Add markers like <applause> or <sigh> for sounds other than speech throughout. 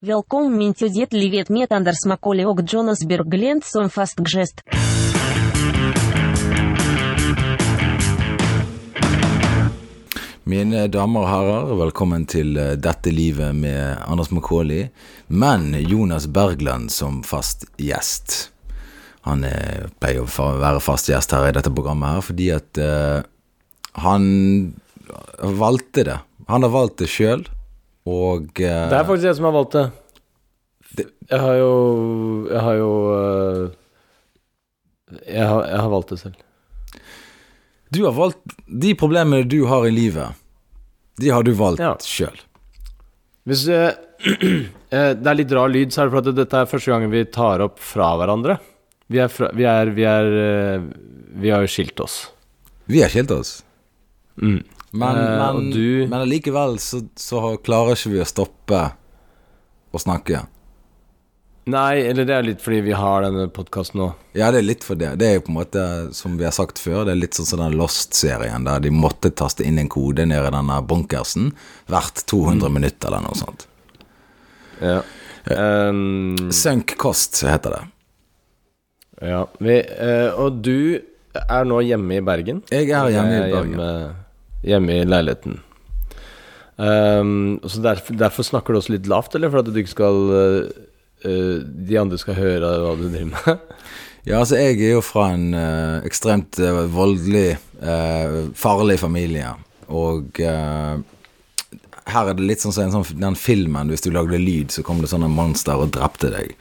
Velkommen min til ditt livet med Anders Macaulay og Jonas Berglent som fast. Mine damer og herrer, velkommen til eh, Dette livet med Anders Macaulay, men Jonas Bergland som fast gjest. Han er, pleier å være fast gjest her i dette programmet her, fordi at uh, han valgte det. Han har valgt det sjøl og eh, Det er faktisk jeg som har valgt det. Jeg har jo Jeg har jo øh, jeg, har, jeg har valgt det selv. du har valgt De problemene du har i livet, de har du valgt Ja. sjøl. Hvis <clears throat> eh, det er litt rar lyd, så er det fordi dette er første gangen vi tar opp fra hverandre. Vi er, fra, vi er, vi er uh, Vi har jo skilt oss. Vi har skilt oss. Mm. Men, Eh, men, du- men allikevel så, så klarer ikke vi å stoppe å snakke. Nei, eller det er litt fordi vi har denne podkasten nå. Ja, det er litt for det. Det er jo på en måte, som vi har sagt før, det er litt sånn som den Lost-serien, der de måtte taste inn en kode ned i denne bunkersen hvert 200 minutter eller noe sånt. Ja. Um, Sunk cost heter det. ja. Vi, uh, og du er nå hjemme i Bergen. Jeg er hjemme i er Bergen. Hjemme, hjemme i leiligheten. Um, så derfor, derfor snakker du også litt lavt, eller for at du ikke skal uh, De andre skal høre hva du driver med? <laughs> Ja, altså jeg er jo fra en uh, ekstremt uh, voldelig, farlig familie. Og her er det litt sånn som så sånn, den filmen, hvis du lagde lyd, så kom det sånne monster og drepte deg.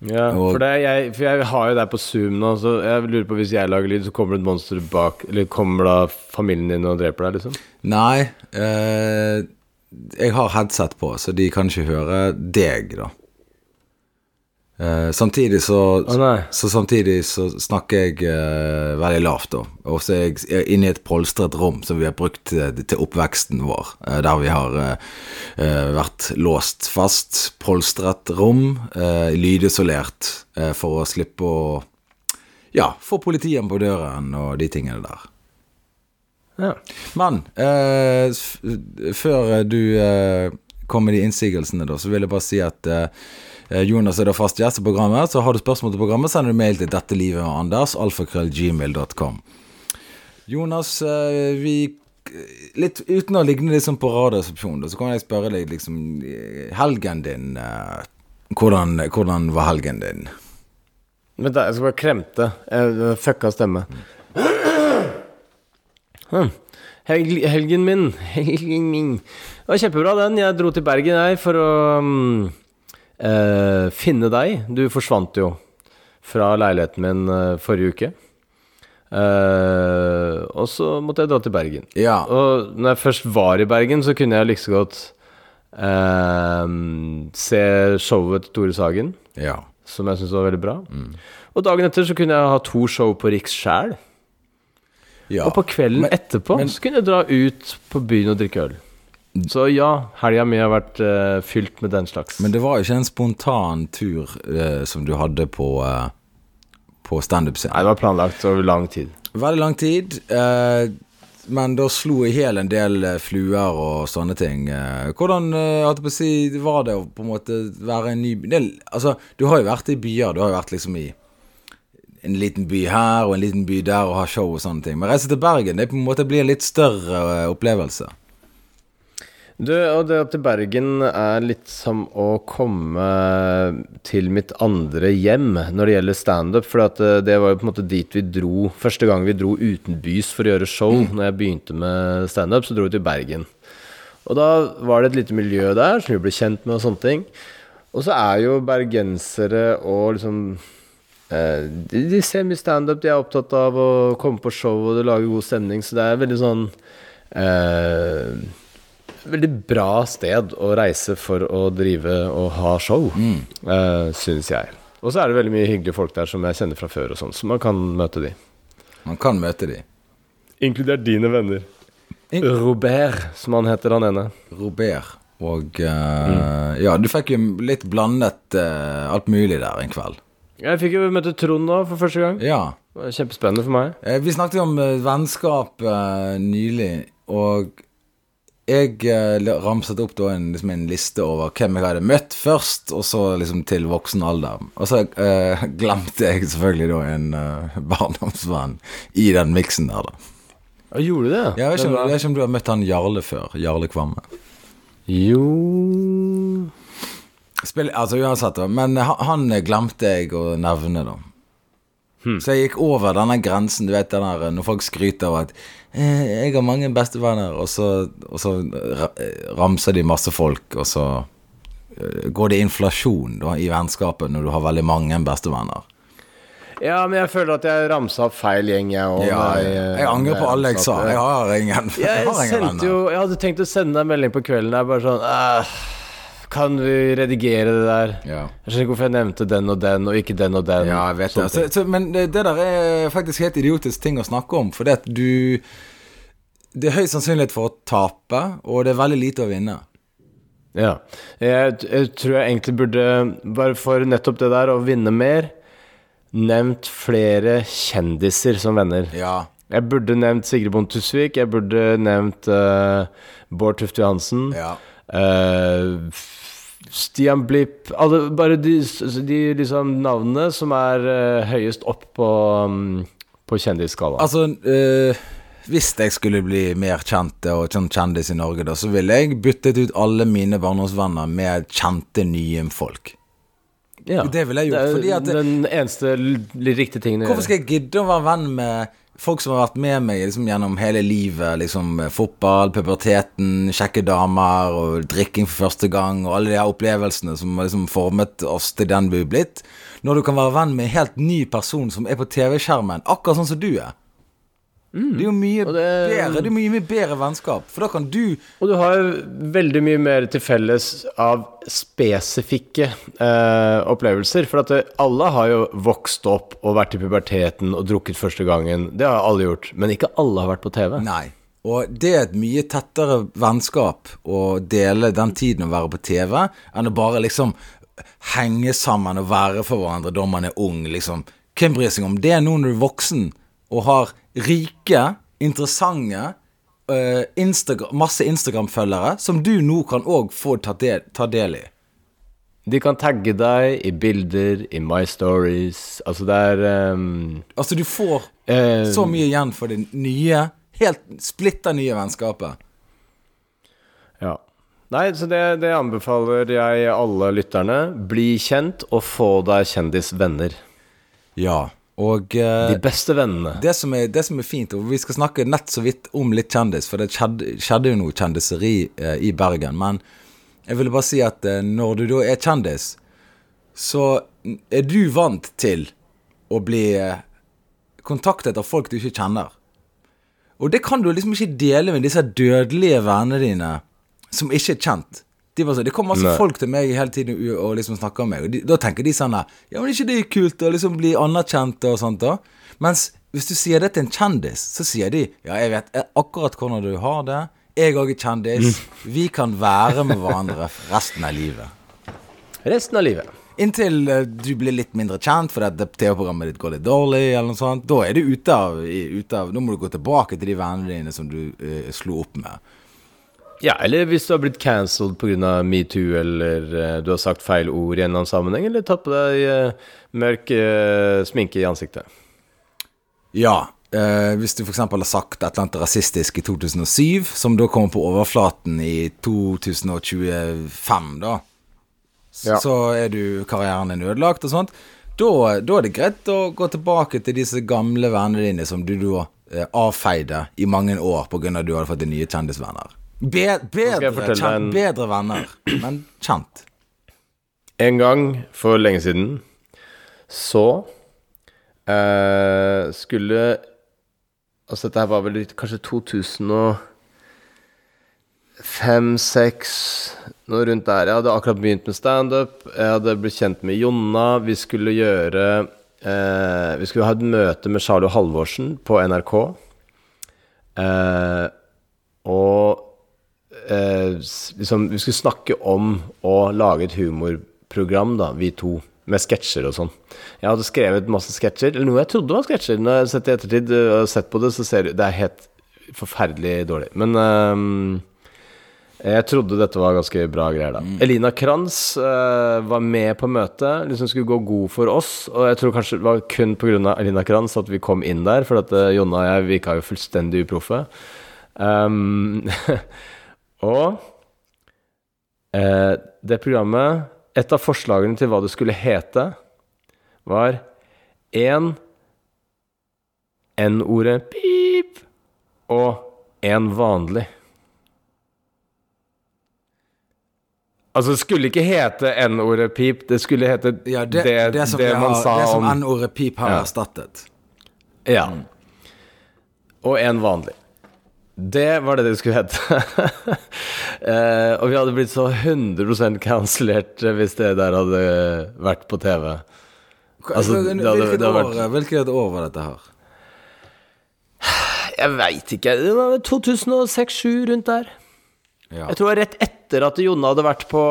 Ja, Og- for, det jeg, for jeg har jo deg på Zoom nå, så jeg lurer på hvis jeg lager lyd, så kommer det et monster bak Eller kommer da familien din og dreper deg, liksom? Nei, eh, jeg har headset på, så de kan ikke høre deg, da. Eh, samtidig så, oh, så Samtidig så snakker jeg uh, veldig lavt, da. Og så er jeg- inne i et polstret rom som vi har brukt til, til oppveksten vår. Uh, der vi har eh, eh, vært låst fast. Polstret rom, eh, lydisolert, eh, for å slippe å Ja, få politiet på døren og de tingene der. Ja. Men eh, før eh, du eh, kom med de innsigelsene, da, så vil jeg bare si at eh, Jonas er da fast gjest i programmet. Så har du spørsmål til programmet, sender du mail til dette livet med Anders, alfakrøllgmail.com. Jonas, eh, vi Litt uten å ligne liksom på Radioresepsjonen, så kan jeg spørre deg liksom eh, Helgen din eh, hvordan, hvordan var helgen din? Vent, da, jeg skal bare kremte. Jeg, fucka stemme. Hm. Helg, helgen min <laughs> Helgen min Det var kjempebra, den. Jeg dro til Bergen jeg for å mm, eh, finne deg. Du forsvant jo fra leiligheten min uh, forrige uke. Uh, og så måtte jeg dra til Bergen. Ja. Og når jeg først var i Bergen, så kunne jeg like så godt se showet til Tore Sagen Ja. som jeg syntes var veldig bra. Og dagen etter så kunne jeg ha to show på Riks sjæl. ja. Og på kvelden Men- etterpå men- så kunne jeg dra ut på byen og drikke øl. Så ja, helga mi har vært uh, fylt med den slags. Men det var ikke en spontan tur uh, som du hadde på, uh, på standup-scenen. Nei, det var planlagt over lang tid. Veldig lang tid, men da slo jeg hel en del fluer og sånne ting. Hvordan si, var det å på en måte være en ny? Det, altså, du har jo vært i byer, du har jo vært liksom i en liten by her og en liten by der og har show og sånne ting. Men reise til Bergen, det på en måte blir en litt større opplevelse. Du, og det til Bergen er litt som å komme til mitt andre hjem når det gjelder standup. For at eh, det var jo på en måte dit vi dro første gang vi dro utenbys for å gjøre show. Når jeg begynte med standup, så dro vi til Bergen. Og da var det et lite miljø der som vi ble kjent med og sånne ting. Og så er jo bergensere og liksom eh, de, de ser mye standup, de er opptatt av å komme på show og det lager god stemning, så det er veldig sånn eh, Veldig bra sted å reise for å drive og ha show, Mm. Uh, syns jeg. Og så er det veldig mye hyggelige folk der som jeg kjenner fra før, og sånn, så man kan møte de. Man kan møte de. Inkludert dine venner. In- Robert, som han heter, han ene. Robert. Og eh, ja, du fikk jo litt blandet uh, alt mulig der en kveld. Jeg fikk jo møte Trond da, for første gang. Ja. Det var Kjempespennende for meg. Eh, Vi snakket jo om eh, vennskap eh, nylig, og jeg eh, ramset opp da en, liksom en liste over hvem jeg hadde møtt først, og så liksom til voksen alder. Og så eh, <laughs> glemte jeg selvfølgelig da en eh, <laughs> barndomsvenn i den miksen der, da. Ja, gjorde du det? Jeg vet, ikke jeg vet ikke om du har møtt han Jarle før? Jarle Kvamme. Jo Spill, altså uansett. Men han, han glemte jeg å nevne, da. Så jeg gikk over denne grensen, du vet den der når folk skryter av at eh, 'Jeg har mange bestevenner', og så, og så eh, ramser de masse folk, og så eh, går det inflasjon da, i vennskapet når du har veldig mange bestevenner. Ja, men jeg føler at jeg ramsa opp feil gjeng, jeg òg. Ja, jeg, jeg angrer på alle jeg sa. Jeg har ingen, jeg <laughs> Jeg har ingen venner. jo Jeg hadde tenkt å sende deg en melding på kvelden. Jeg bare sånn «Ah, Kan vi redigere det der? Ja. Jeg skjønner ikke hvorfor jeg nevnte den og den, og ikke den og den. Ja, jeg vet det. Så, så, men det, der er faktisk helt idiotisk ting å snakke om, for det at du Det er høy sannsynlighet for å tape, og det er veldig lite å vinne. Ja. Jeg, jeg tror jeg egentlig burde, bare for nettopp det der, å vinne mer, nevnt flere kjendiser som venner. Ja. Jeg burde nevnt Sigrid Bonde Tusvik. Jeg burde nevnt uh, Bård Tufte Johansen. Ja. F- Stian Blipp alle, Bare de, de liksom navnene som er uh, høyest opp på, um, på kjendisskalaen. Altså, uh, hvis jeg skulle bli mer kjent og kjendis i Norge, da, så ville jeg byttet ut alle mine barndomsvenner med kjente nye folk. ja. det ville jeg gjort, Det er Den eneste riktige tingen å Hvorfor skal jeg gidde å være venn med folk som har vært med meg liksom, gjennom hele livet? Liksom fotball, puberteten, kjekke damer og drikking for første gang og alle de her opplevelsene som har liksom formet oss til den vi er blitt. Når du kan være venn med en helt ny person som er på TV-skjermen, akkurat sånn som du er. Det er jo mye det- bedre Det er mye, mye bedre vennskap. For da kan du Og du har veldig mye mer til felles av spesifikke eh, opplevelser. For at det, alle har jo vokst opp og vært i puberteten og drukket første gangen. Det har alle gjort. Men ikke alle har vært på TV. Nei. Og det er et mye tettere vennskap å dele den tiden å være på TV, enn å bare liksom henge sammen og være for hverandre da man er ung, liksom. Hvem bryr seg om det nå når du er voksen og har rike, interessante eh, Instagram, masse Instagram-følgere som du nå kan òg få ta del, ta del i? De kan tagge deg i bilder, i My Stories Altså, det er um, Altså, du får uh, så mye igjen for det nye, helt splitter nye vennskapet. Ja. Nei, så det, det anbefaler jeg alle lytterne. Bli kjent og få deg kjendisvenner. Ja. Og eh, De beste vennene. Det som, er, det som er fint, og vi skal snakke nett så vidt om litt kjendis, for det skjedde, skjedde jo noe kjendiseri eh, i Bergen. Men jeg ville bare si at eh, når du da er kjendis, så er du vant til å bli eh, kontaktet av folk du ikke kjenner. Og det kan du liksom ikke dele med disse dødelige vennene dine som ikke er kjent. De bare sånn. det kommer masse Nei. folk til meg hele tiden og, og liksom snakker med meg, og de, da tenker de sånn Ja, men ikke det er kult å liksom bli anerkjent og sånt, da? Mens hvis du sier det til en kjendis, så sier de Ja, jeg vet akkurat hvordan du har det. Jeg òg er kjendis. Vi kan være med hverandre resten av livet. Resten av livet. Inntil eh, du blir litt mindre kjent fordi det TV-programmet ditt går litt dårlig, eller noe sånt. Da er du ute av, ute av Nå må du gå tilbake til de vennene dine som du uh, slo opp med. Ja, eller hvis du har blitt cancelled pga. metoo, eller eh, du har sagt feil ord i en eller annen sammenheng, eller tatt på deg eh, mørk eh, sminke i ansiktet. Ja. Eh, hvis du f.eks. har sagt et eller annet rasistisk i 2007, som da kommer på overflaten i 2025, da, Ja. så er du karrieren din ødelagt og sånt. Da, da er det greit å gå tilbake til disse gamle vennene dine som du da eh, avfeide i mange år pga. at du hadde fått de nye kjendisvenner. Be, bedre, kjent, en- bedre venner, men kjent. En gang for lenge siden så eh, skulle Altså, dette her var vel kanskje 2005-2006, noe rundt der. Jeg hadde akkurat begynt med standup. Jeg hadde blitt kjent med Jonna. Vi skulle gjøre eh, Vi skulle ha et møte med Charlo Halvorsen på NRK. Eh, og liksom, vi skulle snakke om å lage et humorprogram, da, vi to, med sketsjer og sånn. Jeg hadde skrevet masse sketsjer, eller noe jeg trodde var sketsjer. Når jeg har sett i ettertid eh, og sett på det, så ser du det er helt forferdelig dårlig. Men ehm, Jeg trodde dette var ganske bra greier, da. Elina Kranz uh, var med på møtet, liksom skulle gå god for oss. Og jeg tror kanskje det var kun pga. Elina Kranz at vi kom inn der, for at uh, Jonna og jeg virka jo fullstendig uproffe. Um, <laughs> og eh, det programmet Et av forslagene til hva det skulle hete, var én N-ordet pip og en vanlig. Altså, det skulle ikke hete N-ordet pip, det skulle hete Ja, det, det, det, som, det man har, sa det som om N-ordet pip har Ja. erstattet. Ja. Og en vanlig. Det var det det skulle hete. <laughs> eh, og vi hadde blitt så 100% cancellert hvis det der hadde vært på TV. Altså, det hadde- hvilket, det hadde år, vært- hvilket år var dette her? Jeg veit ikke. Det var 2006-2007, rundt der. Ja. Jeg tror det var rett etter at Jonna hadde vært på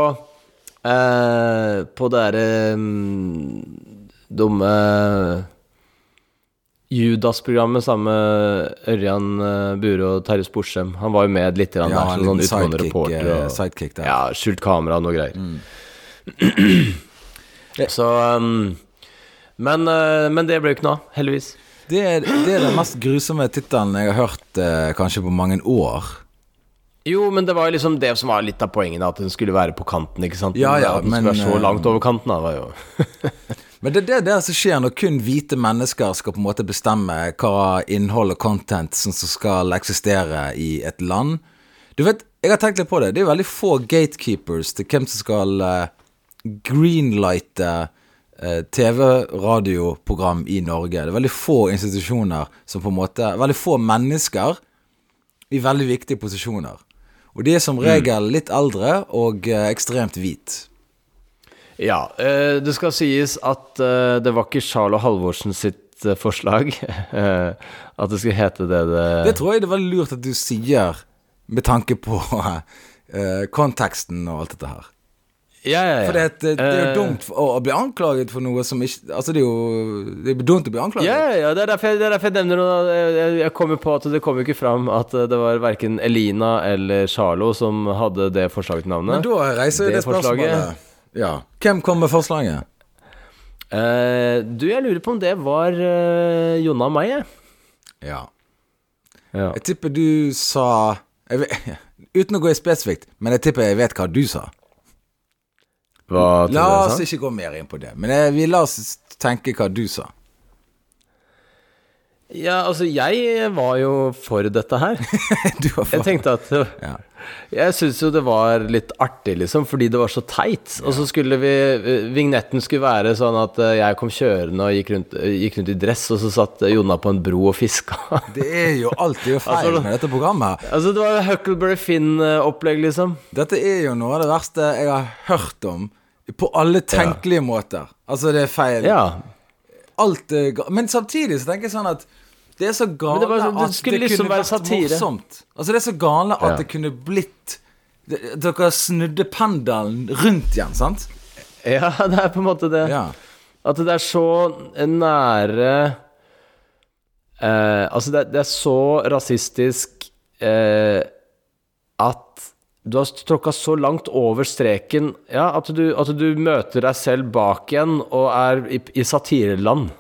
eh, På det derre mm, dumme Judas-programmet sammen med Ørjan eh, Bure og Terje Sporsem. Han var jo med litt Ja, der, en som sånn utgående reporter. eh, Og, sidekick der. ja, skjult kamera og noe greier. <clears throat> Så um, men, men det ble jo ikke noe av, heldigvis. Det, er, det er den mest grusomme tittelen jeg har hørt eh, kanskje på mange år. Jo, men det var jo liksom det som var litt av poenget, at den skulle være på kanten, ikke sant? Ja, ja, at den men, skulle være så langt over kanten, da, var jo <laughs> Men det er det der som skjer når kun hvite mennesker skal på en måte bestemme hva innhold og content som skal eksistere i et land. Du vet, jeg har tenkt litt på det. Det er veldig få gatekeepers til hvem som skal eh, greenlighte eh, TV-radioprogram i Norge. Det er veldig få institusjoner som på en måte Veldig få mennesker i veldig viktige posisjoner. Og de er som regel litt eldre og eh, ekstremt hvit. Ja, eh, det skal sies at eh, det var ikke Charlo Halvorsen sitt eh, forslag <laughs> at det skulle hete det det Det tror jeg det var lurt at du sier med tanke på konteksten og alt dette her. Ja, ja, ja. For det, det, det er jo dumt å, bli anklaget for noe som ikke Altså, det er jo Det er dumt å bli anklaget. Ja, ja, det er derfor jeg, er derfor jeg nevner noe. Jeg, jeg, kommer på at det kom ikke fram at det var verken Elina eller Charlo som hadde det forslaget til navnet. Men da reiser jo det, Det spørsmålet Ja. Hvem kom med forslaget? Eh, du, jeg lurer på om det var uh, Jonna og meg, jeg. Ja. Ja. Jeg tipper du sa vet, <laughs> Uten å gå i spesifikt, men jeg tipper jeg vet hva du sa. Hva La oss ikke gå mer inn på det, men jeg, vi la oss tenke hva du sa. Ja, altså, jeg var jo for dette her. <laughs> du var Jeg tenkte at Ja. Jeg syns jo det var litt artig, liksom, fordi det var så teit. Og så skulle vi Vignetten skulle være sånn at eh, jeg kom kjørende og gikk rundt, gikk rundt i dress, og så satt Jonna på en bro og fiska. <laughs> Det er jo alltid jo feil Altså, med dette programmet. altså, det var Huckleberry Finn-opplegg, liksom. Dette er jo noe av det verste jeg har hørt om. På alle tenkelige måter. Altså, det er feil. Ja. Alt Men samtidig så tenker jeg sånn at det er så gale det var sånn- det at det liksom kunne liksom vært satire. morsomt. Altså, det er så gale at Ja. det kunne blitt det- Dere snudde pendelen rundt igjen, sant? ja, det er på en måte det. Ja. At det er så nære eh, Altså, det, det er så rasistisk eh, at du har tråkka så langt over streken ja, at, du, at du møter deg selv bak igjen og er i, i satireland.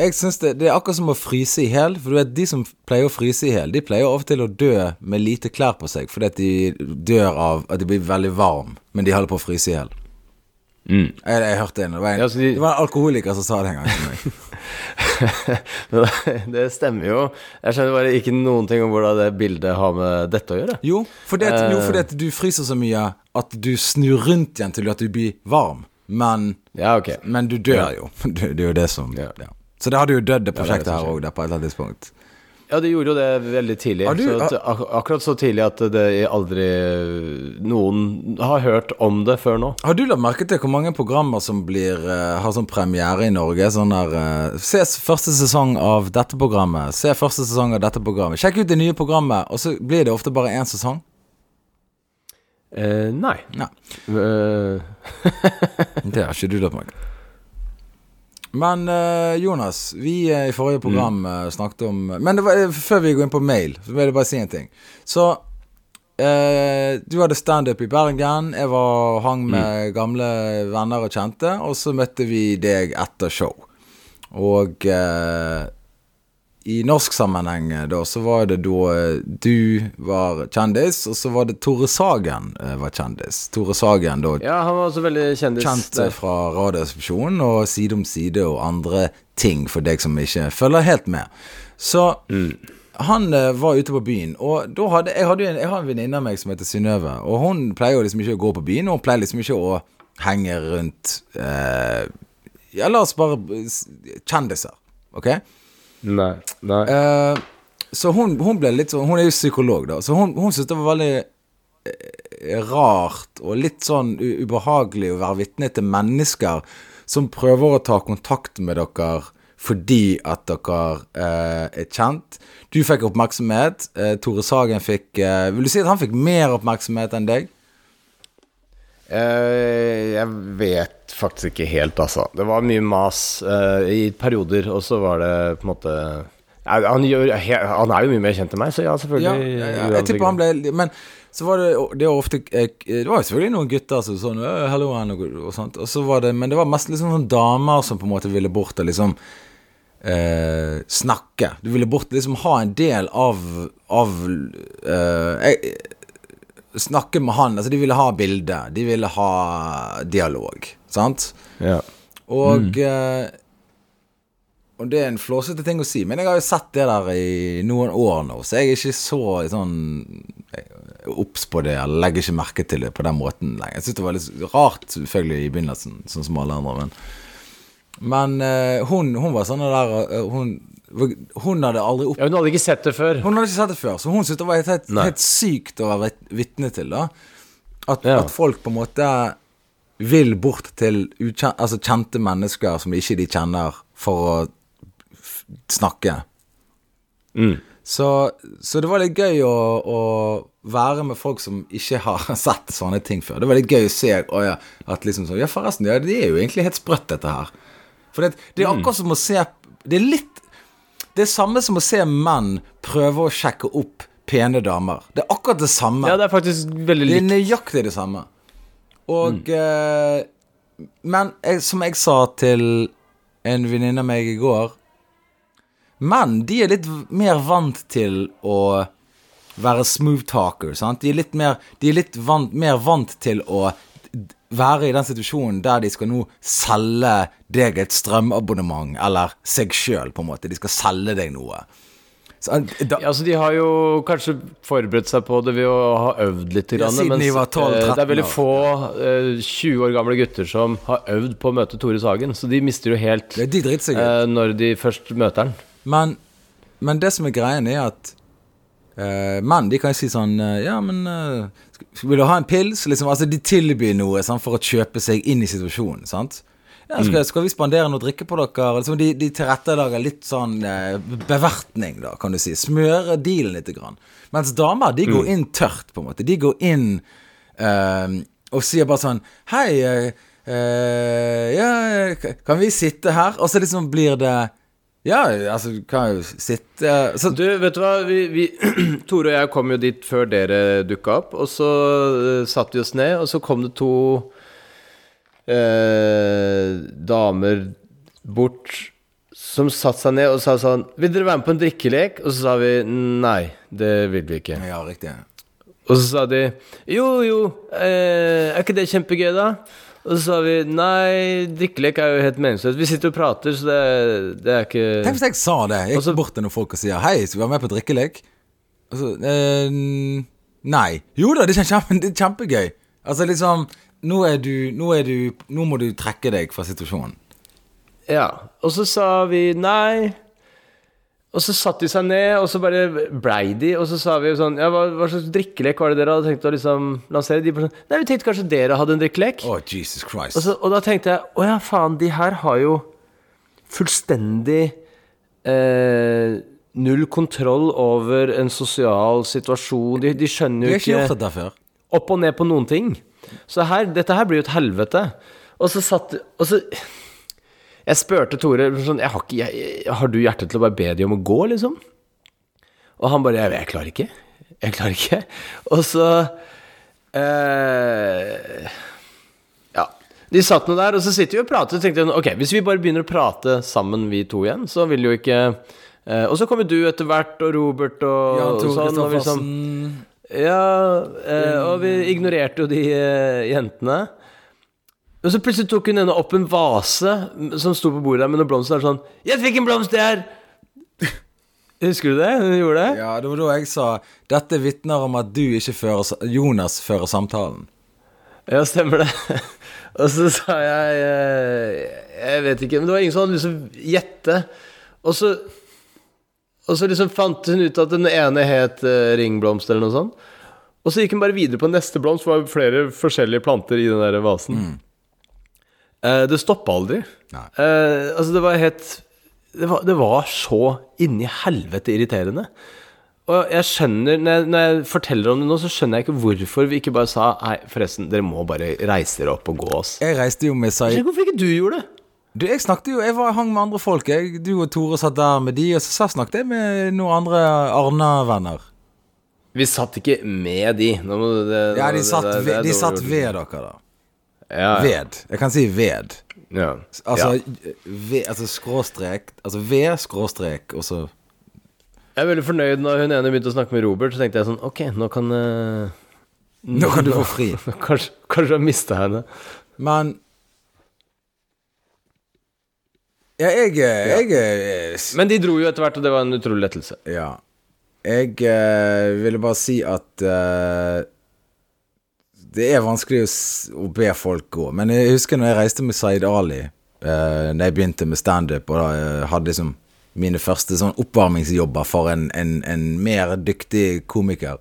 Jeg synes det, det er akkurat som å fryse i hjel. For du vet, de som pleier å fryse i hjel, de pleier av og til å dø med lite klær på seg fordi at de dør av at de blir veldig varm, men de holder på å fryse i hjel. Jeg, jeg hørte en, det var en, Ja, de- det var en alkoholiker som sa det en gang til meg. <laughs> det stemmer jo. Jeg skjønner bare ikke noen ting om hvordan det bildet har med dette å gjøre. Jo, fordi at, jo, Eh. fordi at du fryser så mye at du snur rundt igjen til at du blir varm. Men, Ja, okay. men du dør jo. <laughs> Det, det er jo det som Ja. Så det hadde jo dødd, det prosjektet her òg, på et eller annet tidspunkt. Ja, det gjorde jo det veldig tidlig. Du- så at, ak akkurat så tidlig at det aldri noen har hørt om det før nå. Har du lagt merke til hvor mange programmer som blir, uh, har sånn premiere i Norge? Sånn der uh, Se første sesong av dette programmet. Se første sesong av dette programmet. Sjekk ut det nye programmet, og så blir det ofte bare én sesong. Uh, nei. Nei, <laughs> det har ikke du lagt merke til. Men eh, Jonas, vi eh, i forrige program eh, snakket om Men det var, før vi går inn på mail, så vil jeg bare si en ting. Så eh, du hadde standup i Bergen. Jeg var hang med Mm. gamle venner og kjente. Og så møtte vi deg etter show. Og eh, i norsk sammenheng eh, da, så var det da eh, du var kjendis, og så var det Tore Sagen eh, var kjendis. Tore Sagen da Ja, han var også veldig kjendis. kjent der. fra Radioresepsjonen og Side om side og andre ting for deg som ikke følger helt med. Så han eh, var ute på byen, og da hadde jeg, hadde jeg har en venninne av meg som heter Synnøve, og hun pleier jo liksom ikke å gå på byen, og hun pleier liksom ikke å henge rundt eh, Ja, la oss bare Kjendiser, OK? Nei. nei. Eh, så hun, hun ble litt sånn Hun er jo psykolog, da, så hun, hun syntes det var veldig eh, rart og litt sånn ubehagelig å være vitne til mennesker som prøver å ta kontakt med dere fordi at dere eh, er kjent. Du fikk oppmerksomhet. Eh, Tore Sagen fikk eh, Vil du si at han fikk mer oppmerksomhet enn deg? Eh, jeg vet faktisk ikke helt, altså. Det var mye mas eh, i perioder, og så var det på en måte han, gjør, han er jo mye mer kjent enn meg, så ja, selvfølgelig. ja, ja, jeg tipper han ble Men så var det Det var ofte eh, Det var jo selvfølgelig noen gutter som sånn Hello, han, og, og sånt. Og så var det Men det var mest liksom sånn damer som på en måte ville bort og liksom eh, snakke. Du ville bort liksom ha en del av Av eh, jeg, Snakke med han. Altså, de ville ha bilde. De ville ha dialog. Sant? Ja. Og eh, Og det er en flåsete ting å si, men jeg har jo sett det der i noen år nå, så jeg er ikke så sånn obs på det, eller legger ikke merke til det på den måten lenger. Jeg syns det var litt rart, selvfølgelig, i begynnelsen, sånn som alle andre, men Men uh, hun, hun var sånn der uh, Hun, hun hadde aldri opp... ja, Hun hadde ikke sett det før. Hun hadde ikke sett det før, så hun syntes det var helt, helt, helt sykt å være vit- vitne til. da at, Ja. at folk på en måte vil bort til ukjen, altså kjente mennesker som ikke de kjenner, for å f snakke. Mm. Så, så det var litt gøy å, å være med folk som ikke har <laughs> sett sånne ting før. Det var litt gøy å se å ja, at liksom sånn Ja, forresten, ja, det er jo egentlig helt sprøtt, dette her. For det, det er akkurat som å se Det er litt Det er samme som å se menn prøve å sjekke opp pene damer. Det er akkurat det samme. Ja, det er faktisk veldig likt. Det er nøyaktig det samme. Og eh, Men jeg, som jeg sa til en venninne av meg i går Menn de er litt mer vant til å være smooth talker. Sant? De er litt, mer, de er litt vant, mer vant til å være i den situasjonen der de skal nå selge deg et strømabonnement, eller seg sjøl, på en måte. De skal selge deg noe. Så, eh, da, Ja, altså De har jo kanskje forberedt seg på det ved å ha øvd litt. Ja, Grann, var 12, eh, det er veldig få eh, 20 år gamle gutter som har øvd på å møte Tore Sagen. Så de mister jo helt de eh, når de først møter han. Men, men det som er greien, er at eh, menn de kan jo si sånn eh, Ja, men eh, Vil du ha en pils? Liksom, altså, de tilbyr noe sant, for å kjøpe seg inn i situasjonen. Sant? Ja, skal, skal vi spandere noe drikke på dere? Liksom, de, de tilrettelager litt sånn eh, bevertning, da, kan du si. Smøre dealen litt. Grann. Mens damer, de går inn tørt, på en måte. De går inn eh, og sier bare sånn Hei, eh, ja, kan vi sitte her? Og så liksom blir det Ja, altså, du kan jo sitte så, Du, vet du hva? Vi, vi, <clears throat> Tore og jeg kom jo dit før dere dukka opp. Og så uh, satte vi oss ned, og så kom det to uh, damer bort som satte seg ned og sa sånn 'Vil dere være med på en drikkelek?' Og så sa vi nei, det vil vi ikke. Ja, riktig. Og så sa de 'Jo, jo, uh, er ikke det kjempegøy, da?' Og så sa vi 'Nei, drikkelek er jo helt meningsløst. Vi sitter og prater, så det, det er ikke Tenk hvis jeg sa det. Jeg gikk bort til noen folk og sier 'Hei, skal vi være med på drikkelek?' Og så eh, Nei. Jo da, det er, kjempe, det er kjempegøy. Altså liksom nå er, du, nå er du Nå må du trekke deg fra situasjonen. Ja, og så sa vi nei. Og så satte de seg ned, og så bare blei de, og så sa vi jo sånn Ja, hva, hva slags drikkelek var det dere hadde tenkt å liksom lansere? De bare sånn Nei, vi tenkte kanskje dere hadde en drikkelek. Oh, Jesus Christ. Og, så, og da tenkte jeg Å ja, faen, de her har jo fullstendig eh, null kontroll over en sosial situasjon. De, de skjønner jo har ikke ikke før. opp og ned på noen ting. Så her, dette her blir jo et helvete. Og så satt Og så Jeg spurte Tore sånn jeg har, ikke, jeg, har du hjerte til å bare be de om å gå, liksom? Og han bare Jeg, jeg klarer ikke. Jeg klarer ikke. Og så eh, Ja. De satt nå der, og så sitter vi og prater. Så tenkte jeg ok, hvis vi bare begynner å prate sammen, vi to igjen, så vil jo ikke eh, Og så kommer du etter hvert, og Robert og, Jan og sånn. Og, liksom, ja, eh, og vi ignorerte jo de eh, jentene. Og så plutselig tok hun ene opp en vase som sto på bordet med noen blomster. og Sånn 'Jeg fikk en blomst der!' <laughs> Husker du det? Hun gjorde det? Ja, det var da jeg sa Dette vitner om at du ikke fører Jonas fører samtalen. Ja, stemmer det. <laughs> Og så sa jeg eh, Jeg vet ikke, men det var ingen som hadde lyst til å gjette. Og så Og så liksom fant hun ut at den ene het eh, ringblomst eller noe sånt. Og så gikk hun bare videre på neste blomst, for det var flere forskjellige planter i den der vasen. Eh, det stoppa aldri. Nei. Eh, altså, det var helt det var, det var så inni helvete irriterende. Og jeg skjønner når jeg, når jeg forteller om det nå, så skjønner jeg ikke hvorfor vi ikke bare sa Nei, forresten, dere må bare reise dere opp og gå oss. Jeg reiste jo med ikke Hvorfor ikke du gjorde det? Du, jeg snakket jo Jeg var, hang med andre folk. Jeg, du og Tore satt der med de, og så snakket jeg med noen andre Arna-venner. Vi satt ikke med de. Nå det, Ja, de det- satt, det- det ved, de satt ved dere, da. Ja, ja. Ved. Jeg kan si ved. Ja. Altså, ved, altså skråstrek Altså ved skråstrek, og så Jeg er veldig fornøyd når hun ene begynte å snakke med Robert. Så tenkte jeg sånn Ok, nå kan uh, Nå kan du få fri. <laughs> Kanskje, kanskje jeg mista henne. Men Ja, jeg, jeg, jeg Men de dro jo etter hvert, og det var en utrolig lettelse. Ja. Jeg eh, ville bare si at eh, Det er vanskelig å, be folk gå. Men jeg husker når jeg reiste med Zaid Ali, eh, når jeg begynte med standup, og da jeg hadde liksom mine første sånn oppvarmingsjobber for en, en, en mer dyktig komiker.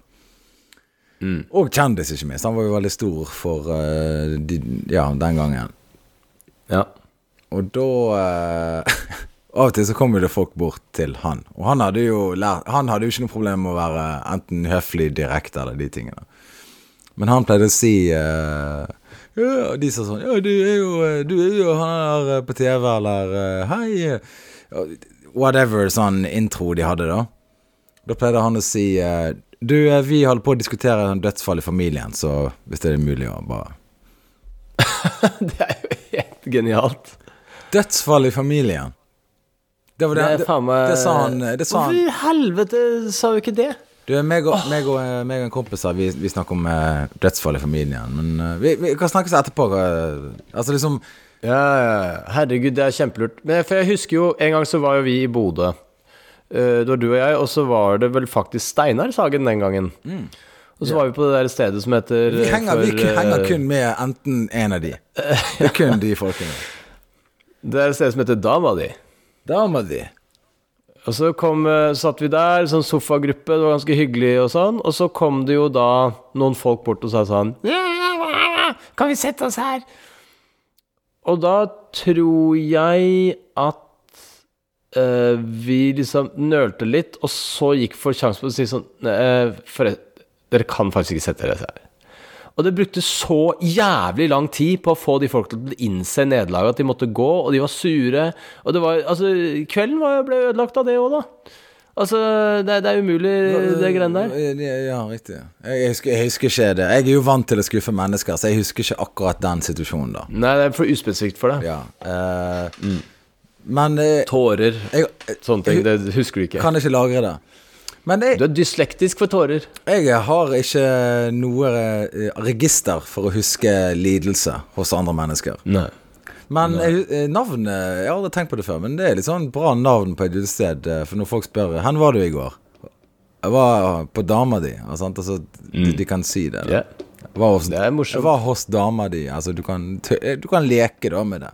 Og kjendis, ikke minst. Han var jo veldig stor for uh, de, ja, den gangen. Ja. Og da uh, <laughs> Av og til så kom jo det folk bort til han. Og han hadde jo lært Han hadde jo ikke noe problem med å være enten høflig, direkte eller de tingene. Men han pleide å si uh, ja, De sa sånn Ja, du er jo, eh, du er jo han der eh, på TV, eller Hei. eh», Whatever sånn intro de hadde, da. Da pleide han å si uh, Du, vi holder på å diskutere en dødsfall i familien, så hvis det er mulig å bare <laughs> Det er jo helt genialt. Dødsfall i familien. Det var det, Det det sa han. Det sa Hvorfor i helvete sa jo ikke det? Du, meg og, meg og, eh, meg og en kompis vi, vi snakker om eh, dødsfall i familien. Men eh, vi, vi kan snakkes etterpå. eh, altså liksom Ja, ja, ja. herregud, det er kjempelurt. Men for jeg husker jo, en gang så var jo vi i Bodø. Eh, Det var du og jeg, og så var det vel faktisk Steinar Sagen den gangen. Og så var vi på det der stedet som heter Vi eh, henger, vi for, kun- henger kun med enten en av de. Det er kun de folkene. <laughs> Det er et sted som heter Dama di. Dama di. Og så kom, eh, satt vi der, sånn sofagruppe, det var ganske hyggelig og sånn. Og så kom det jo da noen folk bort og sa sånn Kan vi sette oss her? Og da tror jeg at Uh, vi liksom nølte litt, og så gikk for sjansen på å si sånn uh, Dere kan faktisk ikke sette dere her. Og det brukte så jævlig lang tid på å få de folk til å innse nederlaget, at de måtte gå, og de var sure. Og det var Altså, kvelden var, ble ødelagt av det òg, da. Altså, det, det er umulig, det greiene der. Ja, riktig. Jeg, jeg, husker, jeg husker ikke det. Jeg er jo vant til å skuffe mennesker, så jeg husker ikke akkurat den situasjonen, da. Nei, det er for uspesifikt for deg. Ja. eh, Men eh, Tårer, jeg, sånne ting, det husker du ikke. kan ikke lagre det. Men jeg, Du er dyslektisk for tårer. Jeg har ikke noe eh, register for å huske lidelse hos andre mennesker. Nei. Men jeg, eh, navnet Jeg har aldri tenkt på det før, men det er litt sånn bra navn på et utested. eh, For når folk spør 'Hvor var du i går?' Jeg var på dama di. Altså, de, de kan si det. Yeah. Var hos, Det er morsomt. Jeg var hos dama di. Altså, du kan, du kan leke da med det.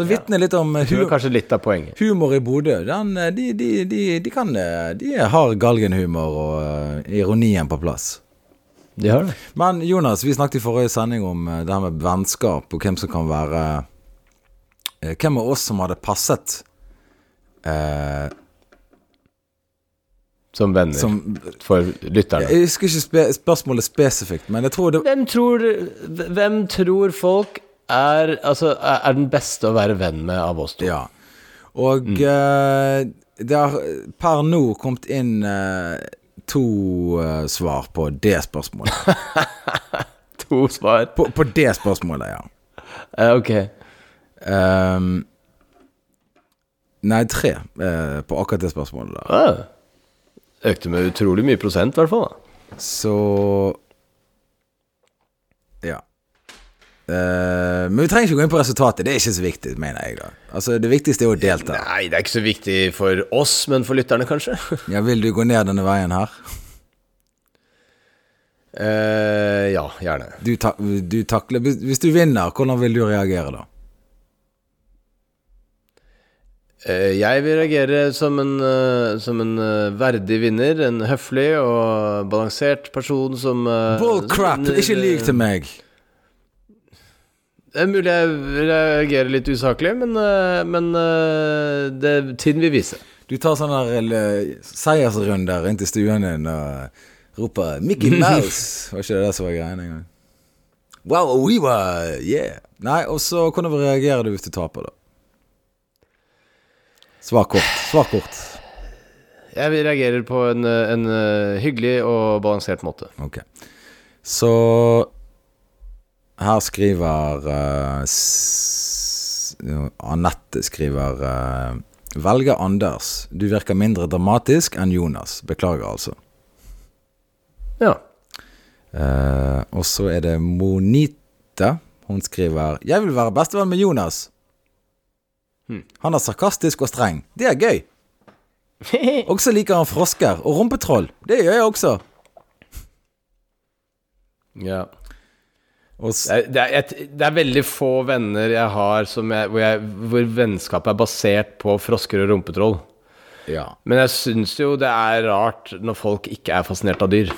Så vitner litt om eh, Det er kanskje litt av poenget. humor i Bodø. Eh, de, de, de, de kan eh, De har galgenhumor og ironien på plass. De har det. Men Jonas, vi snakket i forrige sending om det her med vennskap, og hvem som kan være eh, Hvem av oss som hadde passet eh, Som venner. som For lytterne. Jeg husker ikke spe spørsmålet spesifikt, men jeg tror det Hvem tror, hvem tror folk er, altså, er den beste å være venn med av oss to? Ja. Og eh, det har per nå kommet inn uh, to uh, svar på det spørsmålet. <laughs> To svar. På, på det spørsmålet, ja. Ok. Um, nei, tre på akkurat det spørsmålet. Ah. Økte med utrolig mye prosent, i hvert fall. Så Ja. Eh, men vi trenger ikke gå inn på resultatet. Det er ikke så viktig, mener jeg. da Altså Det viktigste er å delta. Nei, det er ikke så viktig for oss, men for lytterne, kanskje. Ja, Vil du gå ned denne veien her? Uh, ja, gjerne. Du, ta du takler hvis, du vinner, hvordan vil du reagere da? Uh, jeg vil reagere som en, som en verdig vinner. En høflig og balansert person som eh, Bull Ikke lyv til meg! Det er mulig jeg reagerer litt usaklig, men, eh, men eh, det, tiden vil vise. Du tar sånne eller, seiersrunder inn til stuen din og roper 'Mickey <laughs> Mouse'. Var ikke det det som var greia engang? Wow, we were, yeah. Nei, og så hvordan reagerer du hvis du taper, da? Svar kort. Svar kort. Jeg reagerer på en, eh, en eh, hyggelig og balansert måte. Ok. Så her skriver uh, Anette skriver uh, Velger Anders. Du virker mindre dramatisk enn Jonas. Beklager, altså. Ja. Uh, og så er det Monita. Hun skriver Jeg vil være bestevenn med Jonas. Hmm. Han er sarkastisk og streng. Det er gøy. <laughs> Og så liker han frosker og rumpetroll. Det gjør jeg også. ja. Det er, det, er et, det er veldig få venner jeg har som jeg, hvor, jeg, hvor vennskapet er basert på frosker og rumpetroll. ja. Men jeg syns jo det er rart når folk ikke er fascinert av dyr.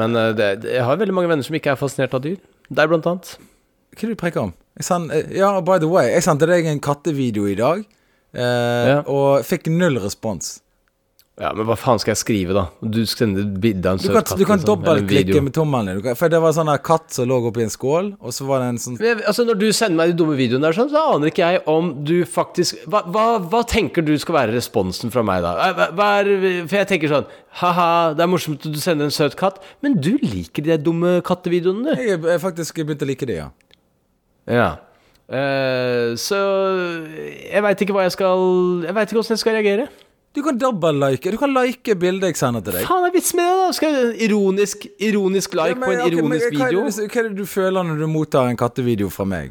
Men eh, det, jeg har veldig mange venner som ikke er fascinert av dyr. Deg, blant annet. Hva er det du preker om? Send, eh, ja, by the way, jeg sendte deg en kattevideo i dag, eh, Ja. og fikk null respons. Ja, Men hva faen skal jeg skrive, da? Du sender bilde av en søt kan, katt. du kan liksom, dobbeltklikke med tommelen For det var sånn katt som lå oppi en skål, og så var det en sånn Men Altså, Når du sender meg de dumme videoene der, sånn, så aner ikke jeg om du faktisk Hva, hva, hva tenker du skal være responsen fra meg, da? Hva, hva er, for jeg tenker sånn Ha-ha, det er morsomt at du sender en søt katt, men du liker de dumme kattevideoene, du. Jeg har faktisk begynt å like det, ja. Ja. Uh, så jeg veit ikke hva jeg skal Jeg veit ikke åssen jeg skal reagere. Du kan dobbeltlike. Du kan like bildet jeg sender til deg. Faen er vits med det, da? Skal jeg ironisk, ironisk like Ja, men, på en ok, men ironisk hva er det video? Hva er det du føler når du mottar en kattevideo fra meg?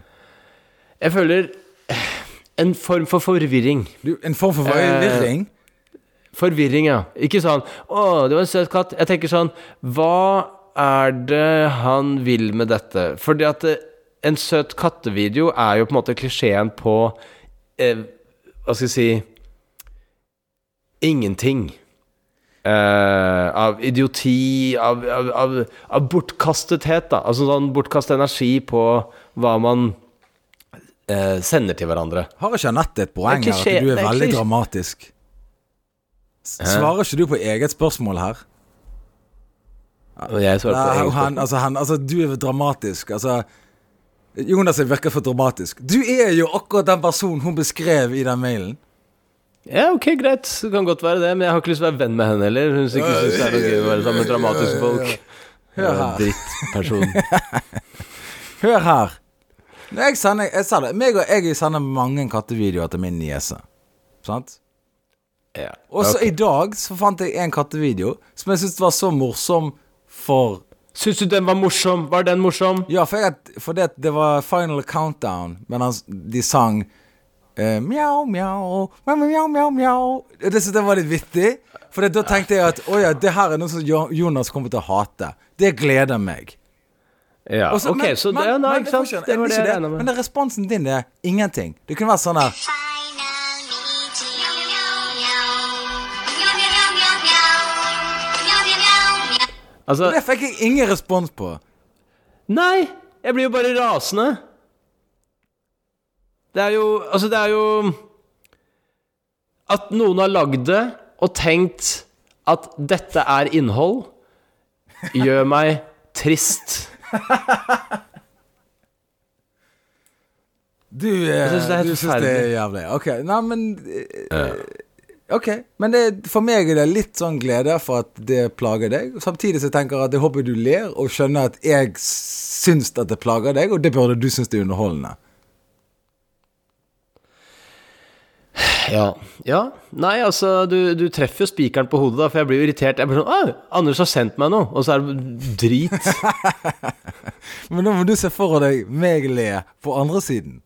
Jeg føler en form for forvirring. Du, en form for Eh, forvirring? Forvirring, ja. Ikke sånn 'Å, det var en søt katt'. Jeg tenker sånn Hva er det han vil med dette? Fordi at eh, en søt kattevideo er jo på en måte klisjeen på eh, Hva skal jeg si Ingenting. Uh, av idioti, av, av, av, av bortkastethet, da. Altså sånn bortkastet energi på hva man uh, sender til hverandre. Har ikke Anette et poeng er her? At du er er veldig dramatisk? Svarer ikke du på eget spørsmål her? Jeg svarer på eget han, altså, han, altså, du er dramatisk. Altså Jonas virker for dramatisk. Du er jo akkurat den personen hun beskrev i den mailen. Ja, ok, greit. Det kan godt være det, men jeg har ikke lyst til å være venn med henne heller. Hun syns ikke synes det er noe gøy å være sammen med dramatiske folk. Hør her. Drittperson. <laughs> Hør her. Når jeg sender, jeg sa det, meg og jeg sender mange kattevideoer til min niese. Sant? Ja. Og så ok. i dag så fant jeg en kattevideo som jeg syntes var så morsom for Syns du den var morsom? Var den morsom? Ja, for, jeg, for det, det var Final Countdown, men han, de sang eh, Mjau, mjau, mjau, mjau, mjau. Det syntes jeg var litt vittig. For da tenkte jeg at å ja, det her er noe som Jonas kommer til å hate. Det gleder meg. Ja, Også, ok, men- så det, men- nei, men ikke det sant? Det var det jeg Men responsen din er ingenting. Det kunne vært sånn her Altså, Det fikk jeg ingen respons på. nei! Jeg blir jo bare rasende. Det er jo Altså, det er jo At noen har lagd det og tenkt at dette er innhold, gjør meg trist. Du, eh, synes det er helt du syns det er jævlig. Ok, nei, men eh, Ok, men det, for meg er det litt sånn glede for at det plager deg. Samtidig så tenker jeg at jeg håper du ler og skjønner at jeg syns at det plager deg, og det burde du synes det er underholdende. Ja. ja. Nei, altså, du, du treffer jo spikeren på hodet, da, for jeg blir jo irritert. Jeg blir sånn Å, Anders har sendt meg noe! Og så er det drit. <laughs> Men nå må du se for deg meg le på andre siden.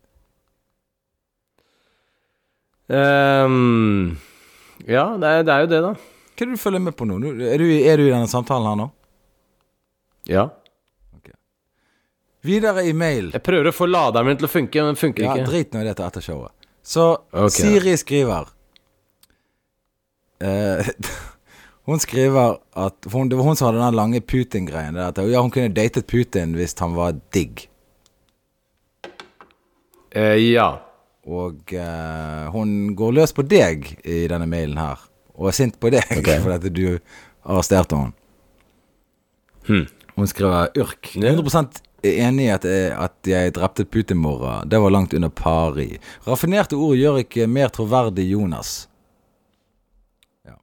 Um, ja, det er, det er jo det, da. Hva er det du følger med på nå? nå er, du, er du i denne samtalen her nå? Ja. Videre i mail. Jeg prøver å få laderen min til å funke, men den funker Ja, ikke. drit nå i dette etter showet. Så okay. Siri skriver eh, <laughs> Hun skriver at hun, Det var hun som hadde den lange Putin-greien. Ja, hun kunne datet Putin hvis han var digg. Eh, ja. Og eh, hun går løs på deg i denne mailen her. Og er sint på deg okay. <laughs> fordi du arresterte henne. Hmm. Hun skriver Yrk. 100 enig i at, jeg- at jeg drepte Putin-mora. Det var langt under pari. Raffinerte ord gjør ikke mer troverdig Jonas. Ja.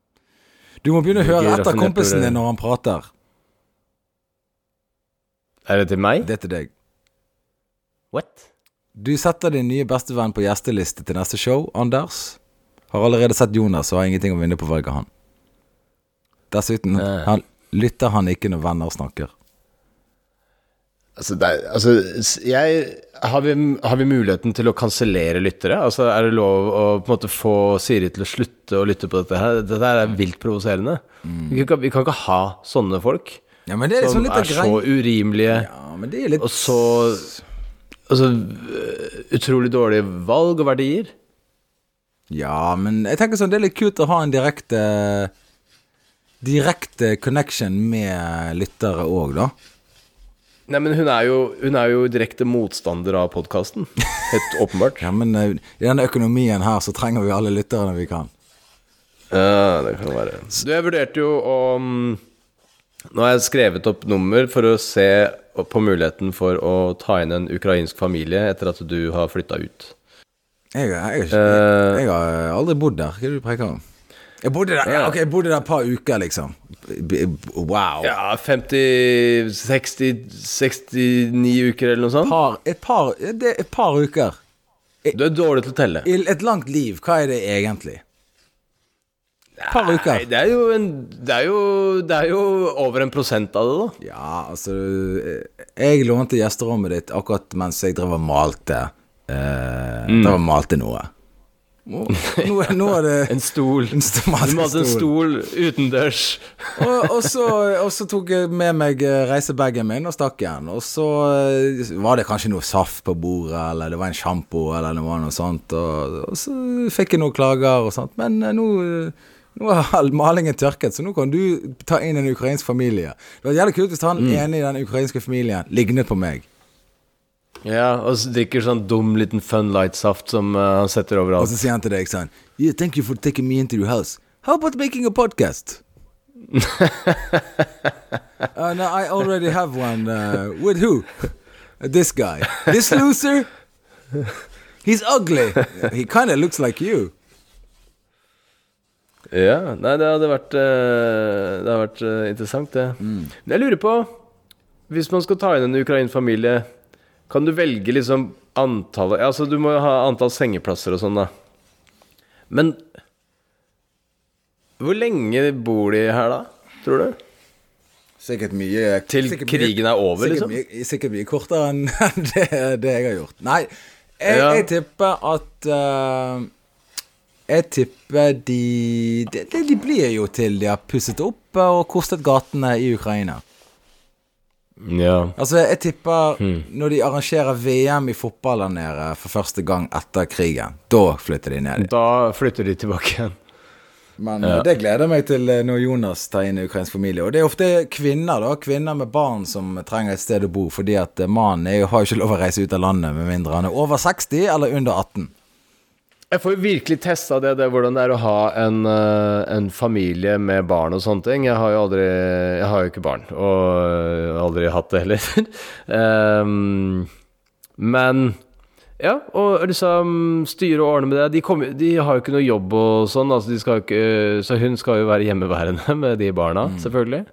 Du må begynne å høre etter kompisen din når han prater. Er det til meg? Det er til deg. What? Du setter din nye bestevenn på gjesteliste til neste show, Anders. Har allerede sett Jonas og har ingenting å vinne på å velge han. Dessuten Eh. han, lytter han ikke når venner snakker. Altså, det er, altså jeg har vi, har vi muligheten til å kansellere lyttere? Altså, Er det lov å på en måte få Siri til å slutte å lytte på dette her? Dette er vilt provoserende. Vi, kan, vi kan ikke ha sånne folk Ja, men det er liksom som er så urimelige Ja, men det er litt og så Altså øh, utrolig dårlige valg og verdier. Ja, men jeg tenker sånn, det er litt kult å ha en direkte Direkte connection med lyttere òg, da. Nei, men hun er jo, hun er jo direkte motstander av podkasten. Helt <laughs> åpenbart. Ja, men eh, i denne økonomien her så trenger vi alle lytterne vi kan. Ja, det kan være. Du, jeg vurderte jo om Nå har jeg skrevet opp nummer for å se på muligheten for å ta inn en ukrainsk familie etter at du har flytta ut. Jeg, jeg, jeg, jeg, Eh. jeg har aldri bodd der. Hva er det du preker om? Jeg bodde der ja, ok, jeg bodde der et par uker, liksom. Wow. Ja, 50 60 69 uker eller noe sånt. Par, et, par, det et par uker. Du er dårlig til å telle. Et langt liv, hva er det egentlig? Et par uker. Nei, det er jo en Det er jo, det er jo over en prosent av det, da. Ja, altså Jeg lånte gjesterommet ditt akkurat mens jeg drev og malte. Eh, Drev og malte noe. Nå, nå, er det <laughs> En stol. en stol. Du må ha en stol utendørs. og, og, så, <laughs> og så tok jeg med meg eh, reisebagen min og stakk igjen. Og så eh, var det kanskje noe saft på bordet, eller det var en sjampo, eller det var noe sånt. Og, og så fikk jeg noen klager og sånt. Men eh, nå, nå har malingen tørket, så nå kan du ta inn en ukrainsk familie. Det var jævlig kult hvis han ene i den ukrainske familien lignet på meg. Ja, og så drikker sånn dum liten Fun Light-saft som uh, han setter Og overalt. så sier han til deg sånn Yeah, thank you for taking me into your house. How about making a podcast? <laughs> uh, no, I already have one. Uh, with who? this guy. This loser? He's ugly. He kind of looks like you. Ja, nei, det hadde vært uh, Det hadde vært eh, interessant, det. Men jeg lurer på Hvis man skal ta inn en ukrainsk familie, kan du velge liksom antallet Altså, du må jo ha antall sengeplasser og sånn, da. Men hvor lenge bor de her, da? Tror du? Sikkert mye Til sikkert krigen er over, sikkert liksom? Mye, sikkert mye kortere enn <laughs> det, det jeg har gjort. Nei, jeg, Ja. jeg tipper at uh, Jeg tipper de de- De blir jo til de har pusset opp og kostet gatene i Ukraina. Ja. Altså, jeg tipper Hmm. når de arrangerer VM i fotball der nede for første gang etter krigen, da flytter de ned. Da flytter de tilbake igjen. Men ja. det gleder meg til eh, når Jonas tar inn ukrainsk familie. Og det er ofte kvinner da, kvinner med barn som trenger et sted å bo, fordi at eh, mannen har jo ikke lov å reise ut av landet med mindre han er over 60 eller under 18. Jeg får jo virkelig testa det, det, hvordan det er å ha en, eh, en familie med barn og sånne ting. Jeg har jo aldri Jeg har jo ikke barn, og eh, aldri hatt det heller. um, <laughs> men Ja, og liksom styre og ordne med det. De, kom, de har jo ikke noe jobb og sånn, altså de skal ikke, så hun skal jo være hjemmeværende <laughs> med de barna, selvfølgelig,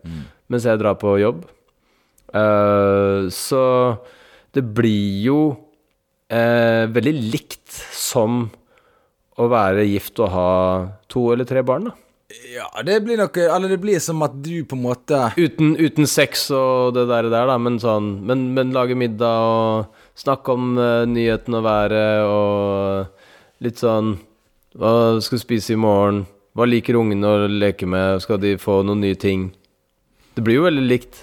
mens jeg drar på jobb. Uh, så det blir jo uh, veldig likt som å være gift og ha to eller tre barn, da. Ja, det blir noe Eller det blir som at du på en måte Uten, uten sex og det der, der da, men sånn Men, men lage middag og snakke om uh, nyhetene og været og litt sånn Hva skal du spise i morgen? Hva liker ungene å leke med? Skal de få noen nye ting? Det blir jo veldig likt.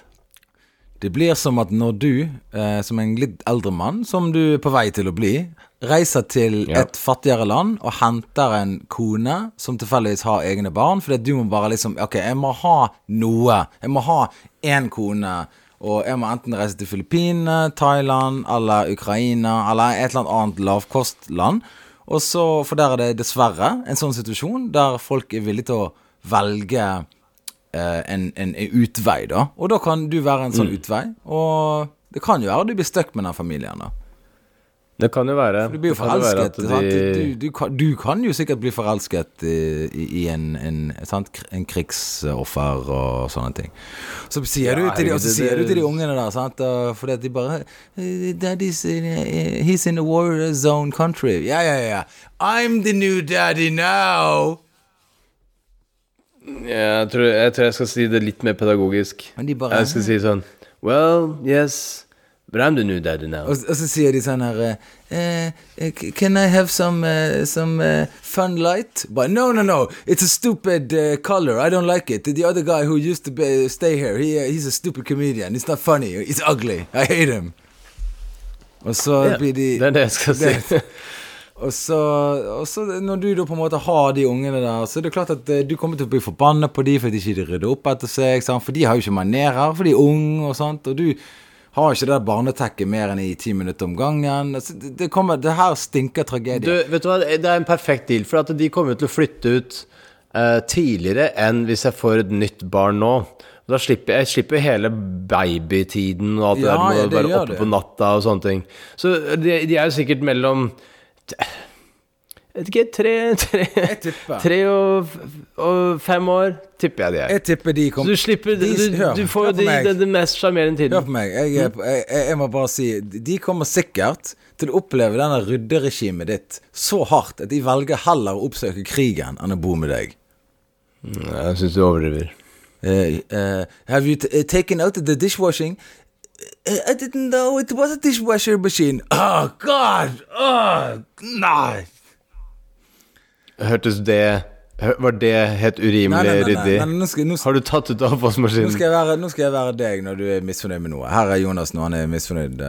Det blir som at når du, eh, som en litt eldre mann, som du er på vei til å bli, reiser til Ja. et fattigere land og henter en kone som tilfeldigvis har egne barn, fordi du må bare liksom Ok, jeg må ha noe. Jeg må ha én kone. Og jeg må enten reise til Filippinene, Thailand eller Ukraina eller et eller annet lavkostland. Og så, for der er det dessverre en sånn situasjon der folk er villige til å velge en, en, en utvei, da. Og da kan du være en sånn utvei. Og det kan jo være du blir stuck med den familien, da. Det kan jo være. Du blir jo forelsket. de- Du, du, kan, du kan jo sikkert bli forelsket i, i, en, en, en krigsoffer og sånne ting. Så sier du Ja, til de, så sier det- du til de ungene der, sant? fordi at de bare eh, Daddy's in, eh, He's in a war zone country. Ja, ja, ja. I'm the new daddy now. Jeg, tror, jeg tror jeg skal si det litt mer pedagogisk. Bare Jeg skal si sånn Well, yes, but I'm the new daddy now. Og, og så sier de sånn her uh, Can I have some, uh, some uh, fun light? But no, no, no. It's a stupid color. I don't like it. The other guy who used to be, stay here, he, he's a stupid comedian. It's not funny. It's ugly. I hate him. Og så yeah, blir de det er det jeg skal si. <laughs> Og så, og så når du da på en måte har de ungene der, så er det klart at eh, du kommer til å bli forbanna på de fordi ikke rydder opp etter seg, sant? for de har jo ikke manerer, for de er unge og sånt, og du har ikke det barnetekket mer enn i ti minutter om gangen. Altså, det, kommer, det her stinker tragedie. Du, vet du hva, det er en perfekt deal, for at de kommer til å flytte ut uh, tidligere enn hvis jeg får et nytt barn nå. Da slipper jeg slipper hele babytiden og alt det der med ja, å være oppe det. på natta og sånne ting. Så de, de er jo sikkert mellom vet ikke, tre, tre, tre og, og fem år, tipper jeg de er. Jeg tipper de Så du slipper Du, de, du, hør, du får jo de, den mest sjarmerende Hør på meg. Jeg, er jeg, jeg, jeg må bare si De kommer sikkert til å oppleve denne rydderegimet ditt så hardt at de velger heller å oppsøke krigen enn å bo med deg. Jeg syns du overdriver. Uh, uh, have you t uh, taken out the dishwashing? I didn't know it was a dishwasher machine. Oh, God! Oh, nei! Hørtes det Var det helt urimelig ryddig? Har du tatt ut nå, skal jeg være, nå skal jeg være deg når du er misfornøyd med noe. Her er Jonas når han er misfornøyd.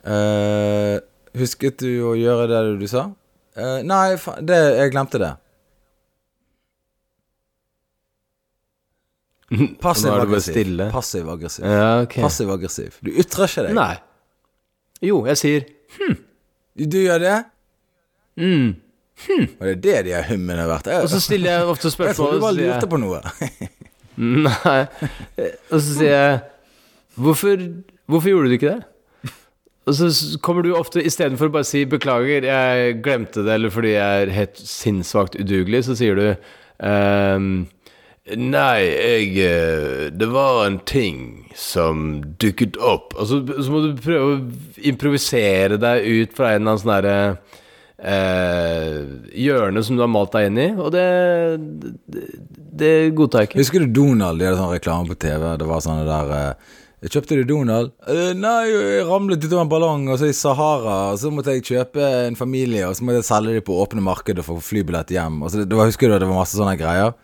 Uh, husket du å gjøre det du sa? Uh, nei, fa det, jeg glemte det. Nå er du bare Passiv-aggressiv. Passiv-aggressiv. Ja, okay. Passiv-aggressiv. Du ytrer ikke deg. Nei. Jo, jeg sier Du, du gjør det? mm. Og det er det de hummene har vært. Jeg, Og så stiller jeg ofte jeg tror spørsmål, du bare lurte på noe. <laughs> Nei. Og så sier jeg Hvorfor, hvorfor gjorde du ikke det? Og så kommer du ofte istedenfor å bare si 'beklager, jeg glemte det', eller fordi jeg er helt sinnssvakt udugelig, så sier du ehm, Nei, jeg eh, Det var en ting som dukket opp. Og så, må du prøve å improvisere deg ut fra en eller annen sånn derre eh, hjørne som du har malt deg inn i, og det Det, det godtar jeg ikke. Husker du Donald? De hadde sånn reklame på TV. Det var sånne der eh, Kjøpte du Donald? «Eh, nei, jeg ramlet ut av en ballong, og så i Sahara. Og så måtte jeg kjøpe en familie, og så måtte jeg selge dem på åpne markedet for flybillett hjem. Og så det, det var, husker du at det var masse sånne greier?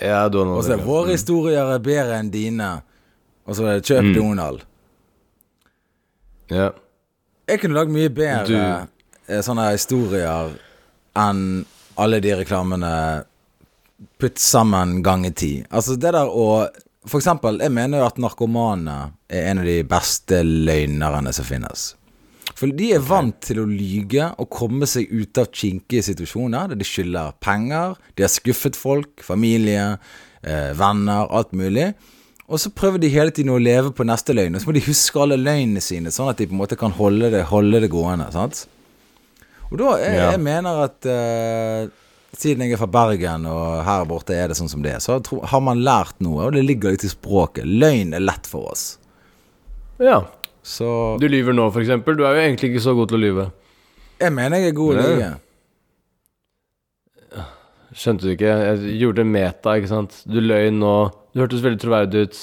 Ja, Donald. Og så er det, våre historier er bedre enn dine. Og så er det kjøp Donald. Ja. Jeg kunne lagd mye bedre Du- eh, sånne historier enn alle de reklamene putt sammen ganger ti. Altså det der å For eksempel, jeg mener jo at narkomane er en av de beste løgnerne som finnes. For de er vant til å lyge og komme seg ut av kinkige situasjoner der de skylder penger, de har skuffet folk, familie, eh, venner, alt mulig. Og så prøver de hele tiden å leve på neste løgn, og så må de huske alle løgnene sine, sånn at de på en måte kan holde det, holde det gående. sant? Og da jeg, Ja. jeg mener at eh, siden jeg er fra Bergen, og her borte er det sånn som det er, så har man lært noe, og det ligger litt i språket. Løgn er lett for oss. Ja. Så Du lyver nå, eksempel. Du er jo egentlig ikke så god til å lyve. jeg mener jeg er god til å lyve. Skjønte du ikke? Jeg gjorde meta, ikke sant. Du løy nå. Du hørtes veldig troverdig ut,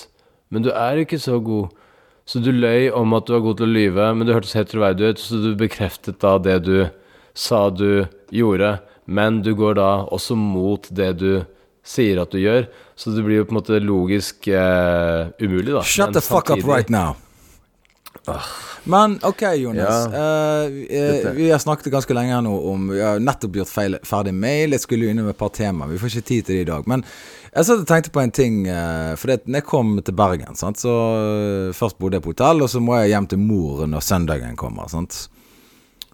men du er ikke så god. Så du løy om at du var god til å lyve, men du hørtes helt troverdig ut, så du bekreftet da det du sa du gjorde, men du går da også mot det du sier at du gjør, så det blir jo på en måte logisk eh, umulig, da. Shut the fuck up right now. Men ok, Jonas. Ja. Eh, vi- eh, vi har snakket ganske lenge nå om Vi har nettopp gjort feil, ferdig mail. Jeg skulle jo innom et par temaer. Vi får ikke tid til det i dag. Men jeg satt og tenkte på en ting. eh, For det, når jeg kom til Bergen, sant, så eh, først bodde jeg på hotell, og så må jeg hjem til mor når søndagen kommer. Sant?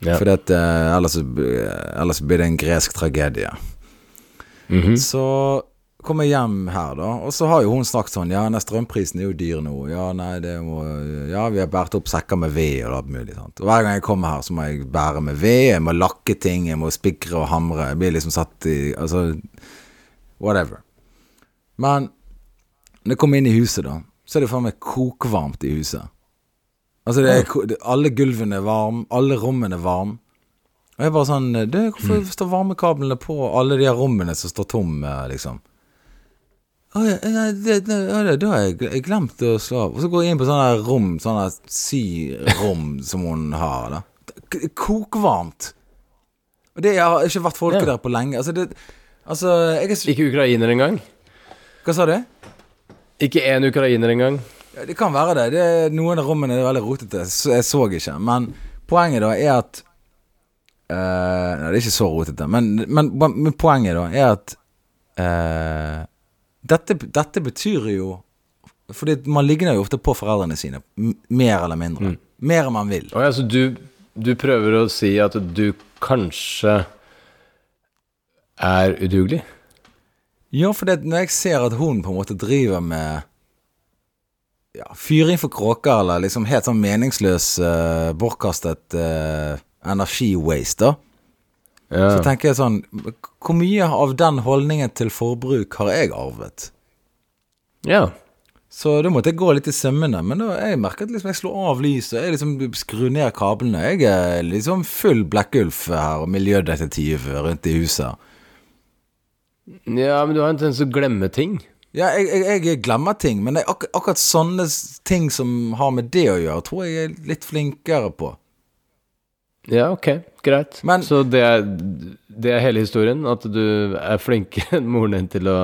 Ja. For det, ellers, ellers blir det en gresk tragedie. Mhm. Så kom jeg hjem her, da, og så har jo hun snakket sånn Ja, nei, strømprisen er jo dyr nå. Ja, nei, det må Ja, vi har båret opp sekker med ved og alt mulig. sånt. Og hver gang jeg kommer her, så må jeg bære med ved. Jeg må lakke ting, jeg må spikre og hamre. Jeg blir liksom satt i Altså whatever. Men når jeg kommer inn i huset, da, så er det faen meg kokvarmt i huset. Altså, det er, alle gulvene er varme, alle rommene er varme. Og jeg er bare sånn det, Hvorfor står varmekablene på alle de rommene som står tomme, liksom? Å ja, nei, det, det, ja, det, da har jeg, glemt å slå av. Og så går jeg inn på sånne rom, sånne syrom <laughs> som hun har, da. K- Kokvarmt. Og det har ikke vært folket Ja. der på lenge. Altså, det Altså, jeg er Ikke ukrainer engang? Hva sa du? Ikke én ukrainer engang? Ja, Det kan være det. det noen av rommene er veldig rotete, så jeg så ikke. Men poenget da er at uh, Nei, det er ikke så rotete. Men, men, men poenget da er at eh, dette, dette betyr jo Fordi man ligner jo ofte på foreldrene sine, mer eller mindre. Mer enn man vil. Å ja, så du, du prøver å si at du kanskje er udugelig? Ja, for det, når jeg ser at hun på en måte driver med ja, fyring for kråker, eller liksom helt sånn meningsløs, uh, bortkastet uh, energi-waste, da. Ja. Så tenker jeg sånn Hvor mye av den holdningen til forbruk har jeg arvet? ja. Så da måtte jeg gå litt i sømmene. Men da jeg merket liksom jeg slår av lyset, jeg liksom skrur ned kablene. Jeg er liksom full Blekkulf her og miljødetektiv rundt i huset. ja, men du har en tendens til å glemme ting. Ja, jeg, jeg, jeg glemmer ting, men er ak akkurat sånne ting som har med det å gjøre, tror jeg jeg er litt flinkere på. Ja, ok, greit. Men- så det er, det er hele historien? At du er flinkere <laughs> enn moren din til å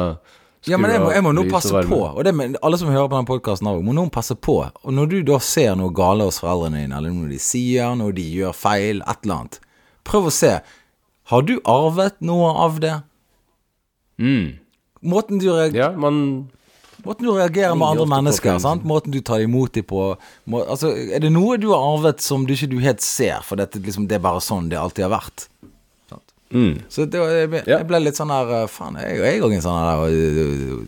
skru Ja, men jeg må, jeg må av nå lys og passe på, og det med alle som hører på den podkasten òg, må noen passe på. Og når du da ser noe gale hos foreldrene dine, eller noe de sier, noe de gjør feil, et eller annet, prøv å se. Har du arvet noe av det? Mm. Måten du, reagerer Ja, man måten du reagerer med andre mennesker, sant? måten du tar imot dem på må, altså, Er det noe du har arvet som du ikke du helt ser, for dette, liksom, det er bare sånn det alltid har vært? mm. Så det, jeg, ble- jeg ble litt sånn her eh, Faen, jeg jeg er òg en sånn her øh,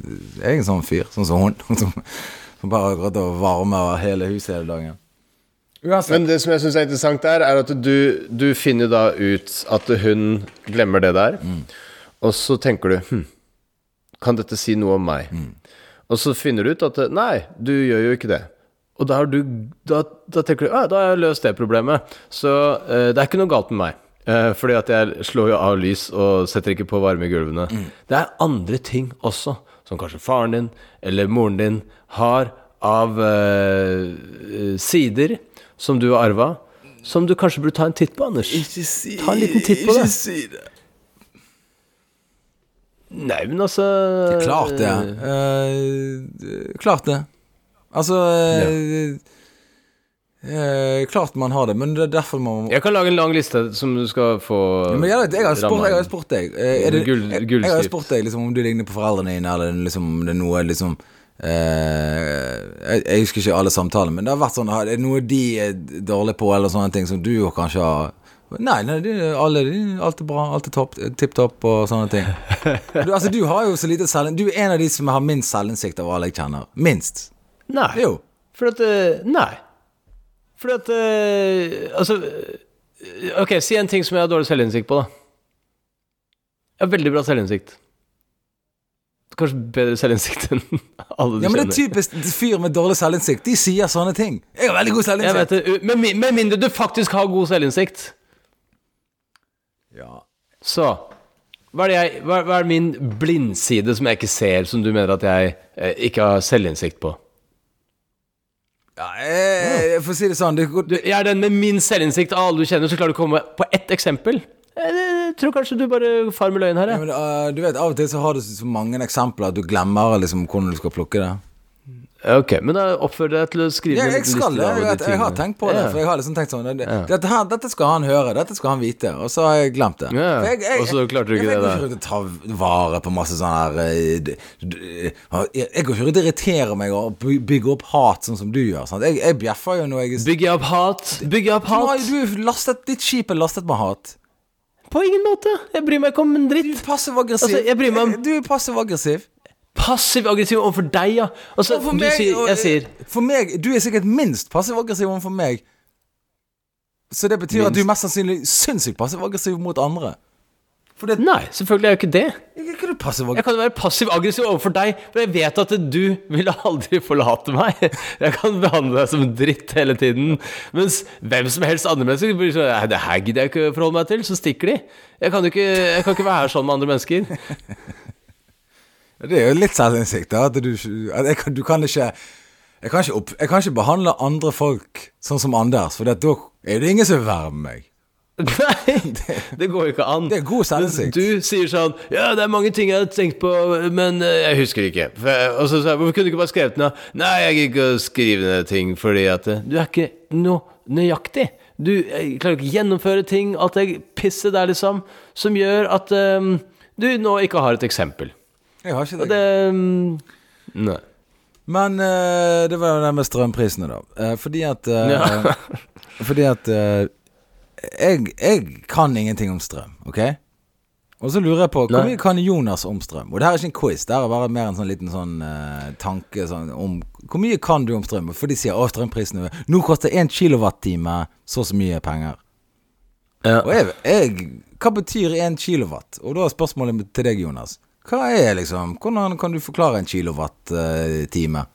Jeg er en sånn fyr, sånn som hun. <laughs> Som, som bare går til å varme hele huset hele dagen. Uansett. Men det som jeg syns er interessant der, er at du, du finner da ut at hun glemmer det der, Mm. og så tenker du hm, Kan dette si noe om meg? Mm. Og så finner du ut at nei, du gjør jo ikke det. Og da, har du, da, da tenker du at da har jeg løst det problemet. Så eh, det er ikke noe galt med meg. Eh, fordi at jeg slår jo av lys og setter ikke på varme i gulvene. Mm. Det er andre ting også, som kanskje faren din eller moren din har av eh, sider som du har arva, som du kanskje burde ta en titt på, Anders. Ikke si Ta en liten titt på det. si det. Nei, men altså Klart det. Uh, klart det. Altså ja. uh, Klart man har det, men det er derfor man Jeg kan lage en lang liste som du skal få Ja, jeg, jeg, har spurt, jeg har spurt deg er det, Gull- jeg, jeg har spurt deg liksom, om du ligner på foreldrene dine, eller liksom, om det er noe liksom uh, jeg, jeg husker ikke alle samtalene, men det har vært sånn Er det noe de er dårlige på, eller sånne ting som du kanskje har Nei, nei det, alle, alt er bra, alt er topp, tipp topp og sånne ting. <laughs> Du, altså, du har jo så lite selvinnsikt. Du er en av de som har minst selvinnsikt av alle jeg kjenner. Minst. Nei. Jo. For at eh, Nei. For at eh, Altså Ok, si en ting som jeg har dårlig selvinnsikt på, da. Jeg har veldig bra selvinnsikt. Kanskje bedre selvinnsikt enn alle du Ja, men det er typisk fyr med dårlig selvinnsikt. De sier sånne ting. Jeg har veldig god selvinnsikt. med, med mindre du faktisk har god selvinnsikt. Ja. Så hva er, det jeg, hva, hva er min blindside som jeg ikke ser, som du mener at jeg eh, ikke har selvinnsikt på? Ja, jeg, for å si det sånn det, Du, jeg er den med min selvinnsikt av alle du kjenner, så klarer du å komme på ett eksempel. Jeg, jeg tror kanskje du bare farmer løgn her, ja, men, uh, Du vet, Av og til så har du så mange eksempler at du glemmer liksom hvordan du skal plukke det. Ok, men da oppfører jeg deg til å skrive Ja, jeg skal det. Jeg, Jeg, jeg har tenkt på det. For jeg har liksom tenkt sånn det, dette, her, dette skal han høre, dette skal han vite. Og så har jeg glemt det. Ja, For jeg, og så klarte du ikke jeg, det, da. Jeg går ikke rundt og tar vare på masse sånn her eh, d- Jeg jeg går ikke rundt og irriterer meg og by- bygger opp hat sånn som du gjør. Sant? Jeg, jeg bjeffer jo når jeg Bygger opp hat? Bygger opp hat? Du, du lastet, Ditt skip er lastet med hat. På ingen måte. Jeg bryr meg ikke om en Du er dritt. passiv-aggressiv. Altså, jeg bryr meg om- Du er passiv-aggressiv. Passiv-aggressiv overfor deg, ja. Altså, for meg, du sier Jeg sier For meg Du er sikkert minst passiv-aggressiv overfor meg. Så det betyr at du er mest sannsynlig sinnssykt passiv-aggressiv mot andre. Det Nei, selvfølgelig er jeg ikke det. Ikke er du Jeg kan kan være passiv-aggressiv overfor deg, for jeg vet at du vil aldri forlate meg. Jeg kan behandle deg som dritt hele tiden. Mens hvem som helst andre mennesker blir sånn «Nei, Det her gidder jeg ikke forholde meg til. Så stikker de. Jeg kan ikke, jeg kan ikke være sånn med andre mennesker. Det er jo litt selvinnsikt. At du, at jeg, du kan ikke jeg kan ikke, opp, jeg kan ikke behandle andre folk sånn som Anders, for da er det ingen som vil være med meg. Nei, det går jo ikke an. Det er god selvinnsikt. Du sier sånn Ja, det er mange ting jeg har tenkt på, men eh, jeg husker ikke. For- Og så sa jeg Hvorfor kunne du ikke bare skrevet ned Nei, jeg gidder ikke å skrive ned ting fordi at eh, Du er ikke noe nøyaktig. Du eh, klarer ikke å gjennomføre ting, alt det pisset der, liksom, som gjør at um, du nå ikke har et eksempel. Jeg har ikke det. det mm, Nei. Men uh, det var jo det med strømprisene, da. Uh, fordi at uh, Ja. <laughs> Fordi at jeg, jeg kan ingenting om strøm, OK? Og så lurer jeg på hvor mye kan Jonas om strøm? Og det her er ikke en quiz, det her er bare mer en sånn liten sånn tanke sånn om Hvor mye kan du om strøm? For de sier å, strømprisene Nå koster én kilowattime så og så mye penger. Ja. Og jeg, jeg Hva betyr én kilowatt? Og da er spørsmålet til deg, Jonas. Hva er liksom Hvordan kan du forklare en kilowatt-time?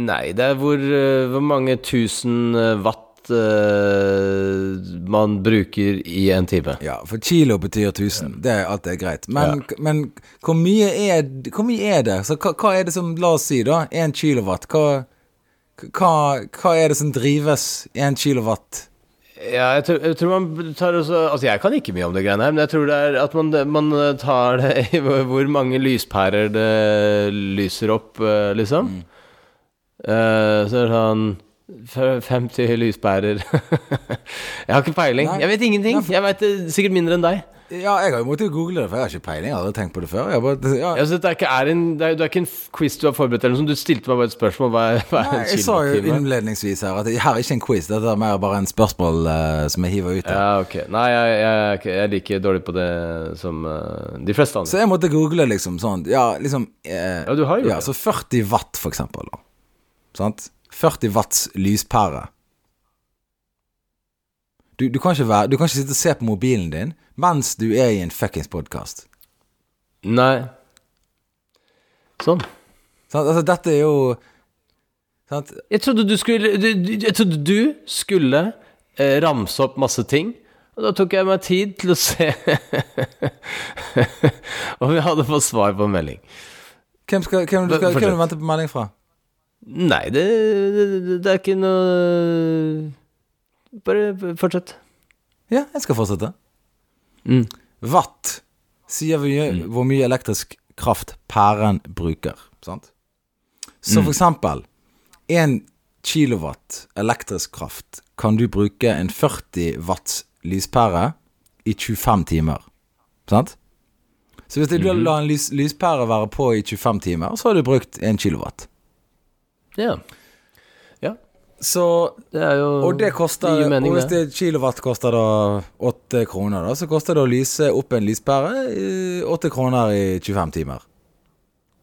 Nei, det er hvor, eh, hvor mange tusen eh, watt eh, man bruker i en time. Ja, for kilo betyr 1000. Det er alt er greit. Men, men hvor mye er Hvor mye er det? Så hva, hva er det som La oss si, da. 1 kilowatt. Hva, hva, hva er det som drives 1 kilowatt? Ja, jeg tror, jeg tror man tar også Altså, jeg kan ikke mye om det greiene her, men jeg tror det er at man, man tar det <laughs> i hvor mange lyspærer det lyser opp, eh, liksom. Mm. Uh, så er det sånn 50 lyspærer <laughs> Jeg har ikke peiling. Nei. Jeg vet ingenting. Nei, for- Jeg vet eh, sikkert mindre enn deg. Ja, jeg har jo måttet google det, for jeg har ikke peiling. Jeg har aldri tenkt på det før. Bare, ja. Altså, dette er er en, det, er, det er ikke en quiz du har forberedt, eller noe sånt. Du stilte meg bare et spørsmål. Hva er, hva Nei, jeg sa jo innledningsvis her at jeg er ikke en quiz. Dette er mer bare en spørsmål uh, som jeg hiver ut. her. Ja, ok. Nei, jeg, jeg, jeg er like dårlig på det som uh, de fleste andre. Så jeg måtte google liksom sånn Ja, liksom uh, Ja, du har jo ja, det. Så 40 watt, for eksempel. Da. Sant? 40 watts lyspære. Du, du, kan være, du kan ikke sitte og se på mobilen din mens du er i en fuckings podkast. Nei. Sånn. Altså, dette er jo sant? Jeg trodde du skulle du, Jeg trodde du skulle eh, ramse opp masse ting. Og da tok jeg meg tid til å se <laughs> om jeg hadde fått svar på en melding. Hvem skal, hvem skal, hvem du venter på melding fra? Nei, det, det, det er ikke noe Bare fortsett. Ja, jeg skal fortsette. Mm. Watt sier vi, hvor mye elektrisk kraft pæren bruker. Sant? Så Mm. for eksempel 1 kilowatt elektrisk kraft kan du bruke en 40 watts lyspære i 25 timer. Sant? Så hvis du Mhm. lar en lys, lyspære være på i 25 timer, så har du brukt 1 kilowatt. Ja. Ja. Så Det er jo Og det koster mening, Og hvis det. kilowatt koster da 8 kroner, da, så koster det å lyse opp en lyspære åtte 8 kroner i 25 timer.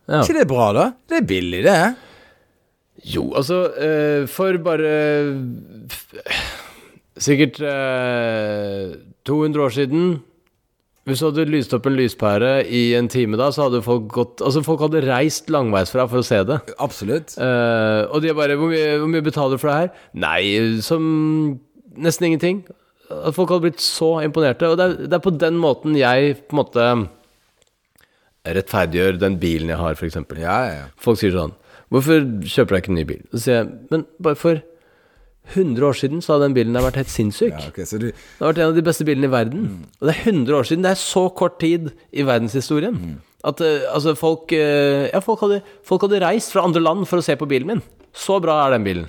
Ja. ikke det er bra, da? Det er billig, det. Jo, altså eh, For bare Sikkert eh, 200 år siden. Hvis du hadde lyst opp en lyspære i en time da, så hadde folk gått Altså, folk hadde reist langveisfra for å se det. Absolutt. Uh, og de er bare hvor mye, hvor mye betaler du for det her? Nei, som nesten ingenting. At folk hadde blitt så imponerte. Og det er, det er på den måten jeg på en måte rettferdiggjør den bilen jeg har, f.eks. Ja, ja, ja. Folk sier sånn Hvorfor kjøper du ikke en ny bil? Så sier jeg Men bare for 100 år siden så hadde den bilen der vært helt sinnssyk. ja okay, så du Det har vært en av de beste bilene i verden. Og det er 100 år siden. Det er så kort tid i verdenshistorien. At eh, altså folk eh, Ja, folk hadde, folk hadde reist fra andre land for å se på bilen min. Så bra er den bilen.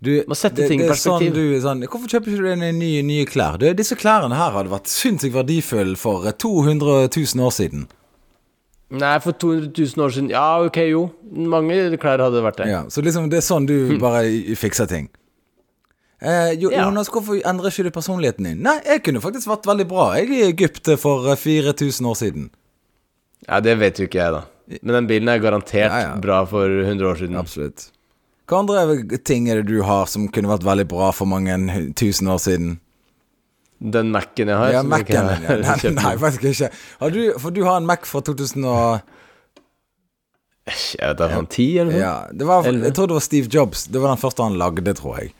Du, Man setter det, ting i det sånn perspektiv. du, er sånn, Hvorfor kjøper ikke du deg nye, nye klær? Du, disse klærne her hadde vært sinnssykt verdifulle for eh, 200 000 år siden. Nei, for 200 000 år siden Ja, ok, jo. Mange klær hadde vært det. Ja, så liksom det er sånn du <laughs> bare fikser ting. Eh, jo, Ja. Jonas, hvorfor endrer ikke du personligheten din? Nei, jeg kunne faktisk vært veldig bra. Jeg i Egypt for eh, 4000 år siden. Ja, det vet jo ikke jeg, da. Men den bilen er garantert Ja, ja. bra for 100 år siden. Absolutt. Hva andre ting er det du har som kunne vært veldig bra for mange tusen år siden? Den Mac-en jeg har. Ja, Mac-en. Ja. <laughs> Nei, nei, faktisk ikke. Har du, for du har en Mac fra 2000 og Jeg vet da han 10 eller noe? Ja, det var, jeg tror det var Steve Jobs. Det var den første han lagde, tror jeg.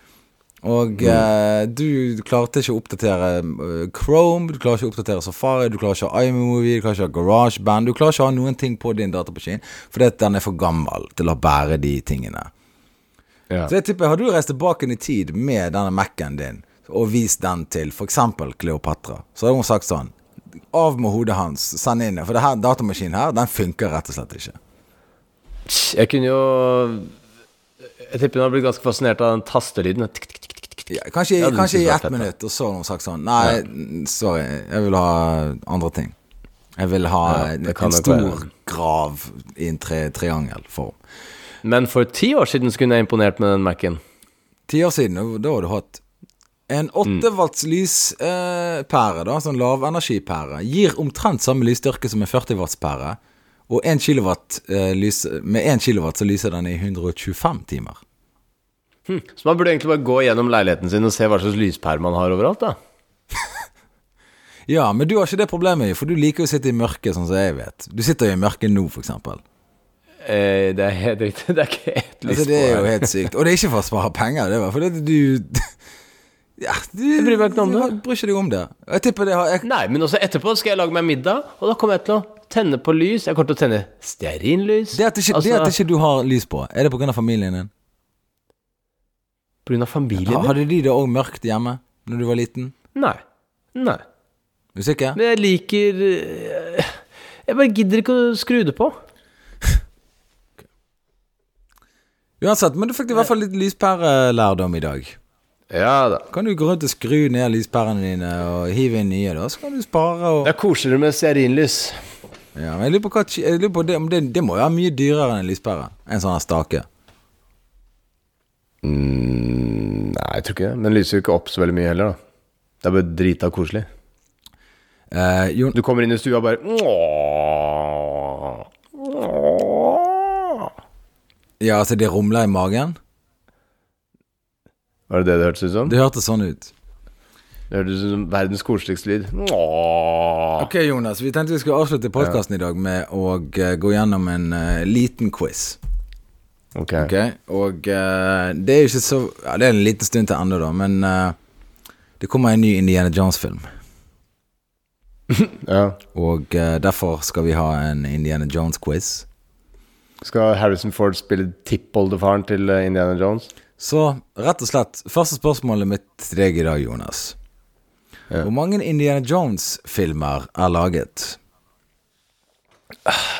Og Mm. eh, du klarte ikke å oppdatere eh, Chrome, du klarer ikke å oppdatere Safari, du klarer ikke å ha iMovie, du klarer ikke å ha GarageBand. Du klarer ikke å ha noen ting på din datamaskin fordi at den er for gammel til å bære de tingene. Yeah. Så jeg tipper, Har du reist tilbake i tid med denne Mac-en din og vist den til f.eks. Kleopatra, så hadde hun sagt sånn Av med hodet hans, send inn det. For det her datamaskinen her, den funker rett og slett ikke. Jeg kunne jo Jeg tipper hun har blitt ganske fascinert av den tastelyden. Tikk, tikk, kanskje Ja, kanskje i ett minutt, og så har hun sagt sånn Nei, sorry, jeg vil ha andre ting. Jeg vil ha en, en stor grav i en tre, triangelform. Men for ti år siden skulle jeg imponert med den Mac-en. Ti år siden, da- har du hatt En Mm. 8 watts lyspære, da, sånn lavenergipære, gir omtrent samme lysstyrke som en 40 watts pære. Og 1 kilowatt, eh, lys, med 1 kilowatt så lyser den i 125 timer. Så man burde egentlig bare gå gjennom leiligheten sin og se hva slags lyspære man har overalt, da. <laughs> Ja, men du har ikke det problemet, for du liker jo å sitte i mørket, sånn som jeg vet. Du sitter jo i mørket nå, for eksempel. Eh, det er helt riktig. <laughs> Det er ikke ett lys Altså, det er jo helt sykt. Og det er ikke for å spare penger, det var fordi du <laughs> Ja, du Jeg bryr meg ikke om det. Bryr ikke deg om det. Jeg tipper det har jeg, Nei, men også etterpå skal jeg lage meg middag, og da kommer jeg til å tenne på lys. Jeg kommer til å tenne stearinlys. det, at ikke, det at ikke du har lys på, er det pga. familien din? Av familien Ha- Hadde de det òg mørkt hjemme når du var liten? Nei. Nei. Usikker? Men jeg liker eh, Jeg bare gidder ikke å skru det på. Uansett, men du fikk i hvert fall litt lyspærelærdom i dag. Ja da. Kan du gå rundt og skru ned lyspærene dine og hive inn nye, da? Så kan du spare og Det er koseligere med stearinlys. Ja, men jeg lurer på, hva, jeg lurer på det, det, det må jo være mye dyrere enn en lyspære. En sånn stake. Mm, nei, jeg tror ikke det. Men den lyser jo ikke opp så veldig mye heller, da. Det er bare drita koselig. Eh, Jon, Du kommer inn i stua og bare ja, altså det rumler i magen? Var det det det hørtes ut som? Det hørtes sånn ut. Det hørtes ut som verdens koseligste lyd. Ok, Jonas. Vi tenkte vi skulle avslutte podkasten i dag med å eh, gå gjennom en eh, liten quiz. Ok. Okay? Og uh, det er jo ikke så Ja, det er en liten stund til ennå, da, men uh, det kommer en ny Indiana Jones-film. Ja. Og uh, derfor skal vi ha en Indiana Jones-quiz. Skal Harrison Ford spille tippoldefaren til Indiana Jones? Så rett og slett, første spørsmålet mitt til deg i dag, Jonas. Ja. Hvor mange Indiana Jones-filmer er laget?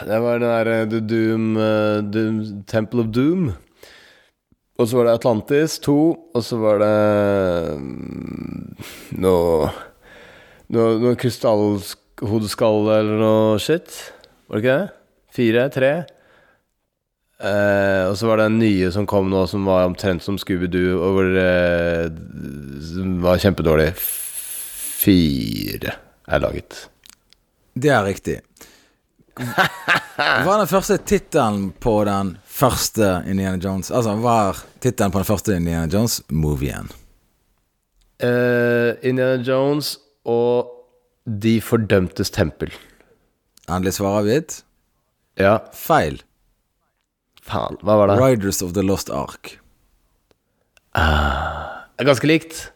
Det var den der eh, The Doom, eh, Doom Temple of Doom. Og så var det Atlantis 2, og så var det mm, noe Noe, noe krystallhodeskalle eller noe shit. Var det ikke det? Fire? Tre? Eh, og så var det en nye som kom nå, som var omtrent som Scooby-Doo, og hvor eh, som var kjempedårlig. Fire er laget. Det er riktig. Hva er den første tittelen på den første Indiana Jones Altså, hva er tittelen på den første Indiana Jones-movien? Uh, Indiana Jones og De fordømtes tempel. Endelig svar avgitt? Ja, Feil. faen. Hva var det? Riders of the Lost Ark. Uh, ganske likt.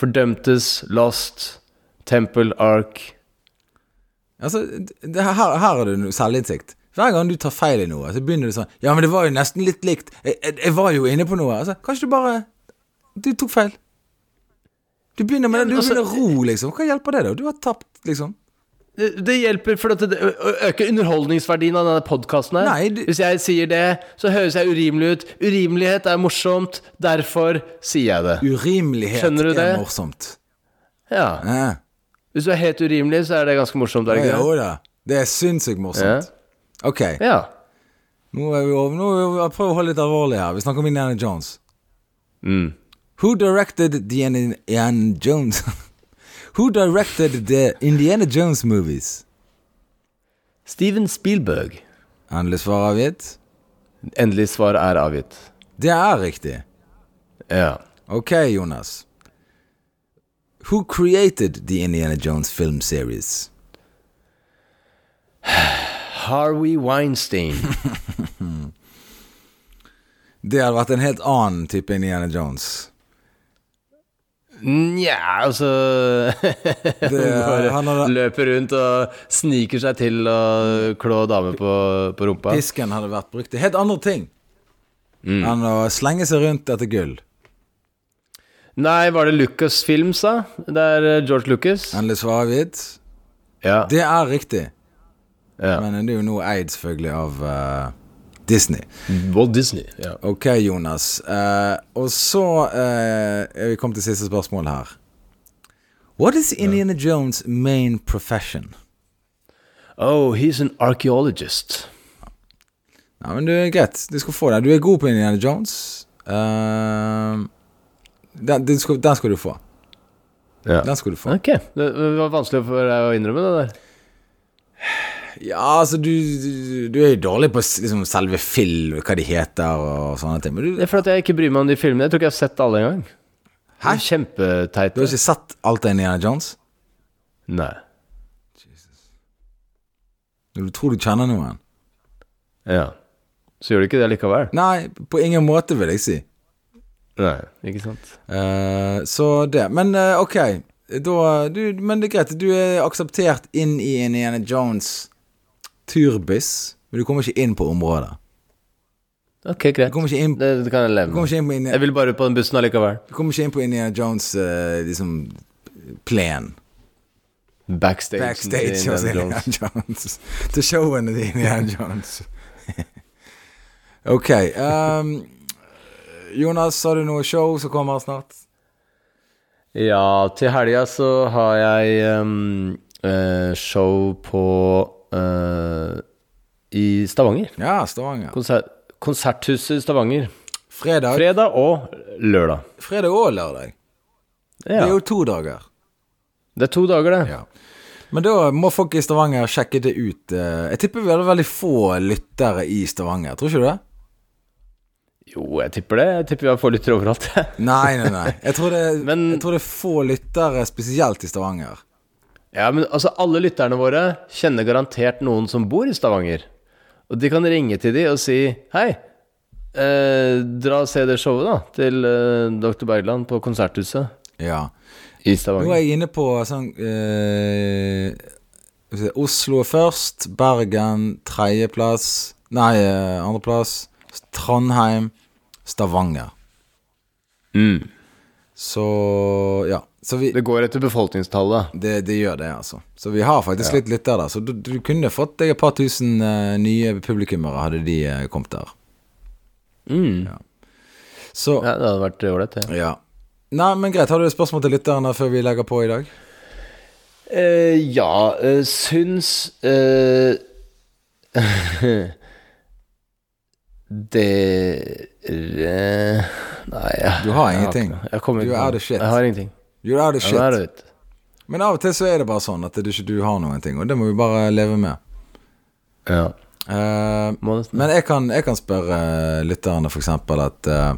Fordømtes, Lost, Temple, Ark. Altså, det, her, her du noe selvinnsikt. Hver gang du tar feil i noe, så begynner du sånn Ja, men det var jo nesten litt likt. Jeg, jeg, jeg var jo inne på noe. Altså, kanskje du bare Du tok feil. Du begynner med Ja, det. Du altså- begynner ro, liksom. Hva hjelper det, da? Du har tapt, liksom. Det, det hjelper for det ø- ø- øker underholdningsverdien av denne podkasten her. Nei, du- Hvis jeg sier det, så høres jeg urimelig ut. Urimelighet er morsomt, derfor sier jeg det. Urimelighet er morsomt. Ja. Ja. Hvis du er helt urimelig, så er det ganske morsomt, er det Ja, jo da. Det er sinnssykt morsomt. Ok, Ja. nå er vi over. Nå jeg prøver å holde litt alvorlig her. Vi snakker om Indiana Jones. Mm. Who directed the Indiana Jones? <laughs> Who directed the Indiana Jones movies? Steven Spielberg. Endelig svar avgitt? Endelig svar er avgitt. Det er riktig. Ja. Ok, Jonas. Who created the Indiana Jones film series? <sighs> Harvey Weinstein. <laughs> Det hadde vært en helt annen type Indiana Jones. Nja, altså <laughs> han hadde, Løper rundt og sniker seg til å klå damer på, på rumpa. pisken hadde vært brukt til helt andre ting enn å slenge seg rundt etter gull. Nei, var det Lucas Films, da? Det er eh, George Lucas? Endelig svarer avgitt? Ja. Det er riktig, ja. men det er jo nå eid selvfølgelig av uh, Disney. Walt Disney. Ja. Ok, Jonas. Uh, og så uh, er vi kommet til siste spørsmål her. What is Indiana Jones' main profession? Oh, he's an archaeologist. Ja, men du er greit. Du skal få det. Du er god på Indiana Jones. Eh, den, den, skal, den skal du få. Ja. Den skal du få. Ok. Det var vanskelig for deg å innrømme det der. Ja, altså, du, du, du er jo dårlig på liksom, selve film, hva de heter og sånne ting. Men du, Det er fordi jeg ikke bryr meg om de filmene. Jeg tror ikke jeg har sett alle engang. Hæ? Kjempeteite. du har ikke sett alt av Indiana Jones? Nei. Jesus Du tror du kjenner noen? Ja. Så gjør du ikke det likevel? Nei, på ingen måte, vil jeg si. Nei, ikke sant. Eh, så det. Men eh, ok. Da, du, men det er greit. Du er akseptert inn i Indiana Jones turbis, men du kommer ikke inn på området. Ok, greit. Du kommer ikke inn, Det, det kan jeg leve med. Jeg vil bare på den bussen allikevel. du kommer ikke inn på Indiana Jones eh, liksom plen. Backstage. Backstage hos Indiana Jones. <laughs> Til showene til Indiana Jones. <laughs> ok. ehm, Jonas, har du noe show som kommer snart? Ja, til helga så har jeg um, uh, show på uh, I Stavanger. Ja, Stavanger. Konser Konserthuset Stavanger. Fredag, Fredag og lørdag. fredag og lørdag. Det er jo to dager. Det er to dager, det. Ja. Men da må folk i Stavanger sjekke det ut. eh, Jeg tipper vi hadde veldig få lyttere i Stavanger, tror ikke du det? Jo, jeg tipper det. Jeg tipper vi har få lyttere overalt. <laughs> Nei, nei, nei. Jeg tror det, Men- jeg tror det er få lyttere spesielt i Stavanger. ja, men altså, alle lytterne våre kjenner garantert noen som bor i Stavanger. Og de kan ringe til de og si Hei, eh, dra og se det showet, da, til eh, Dr. Bergland på Konserthuset Ja. i Stavanger. Nå er jeg inne på sånn eh, Oslo først, Bergen tredjeplass Nei, eh, andreplass. Trondheim, Stavanger. Mm. Så ja. Så vi, Det går etter befolkningstallet. det, det gjør det, altså. Så vi har faktisk litt lyttere der. Så du, du kunne fått deg et par tusen uh, nye publikummere, hadde de uh, kommet der. Mm. Så Ja, det hadde vært ålreit, det. ja. Nei, men greit. Har du et spørsmål til lytterne før vi legger på i dag? Uh, ja, Uh, syns eh, <laughs> Dere Nei, jeg, Du har ingenting. ikke noe. Jeg kommer Du er of shit. Jeg har ingenting. You're out of shit. det er det. Men av og til så er det bare sånn at du ikke du har noen ting, og det må vi bare leve med. Ja. Uh, men jeg kan, jeg kan spørre lytterne for eksempel at eh,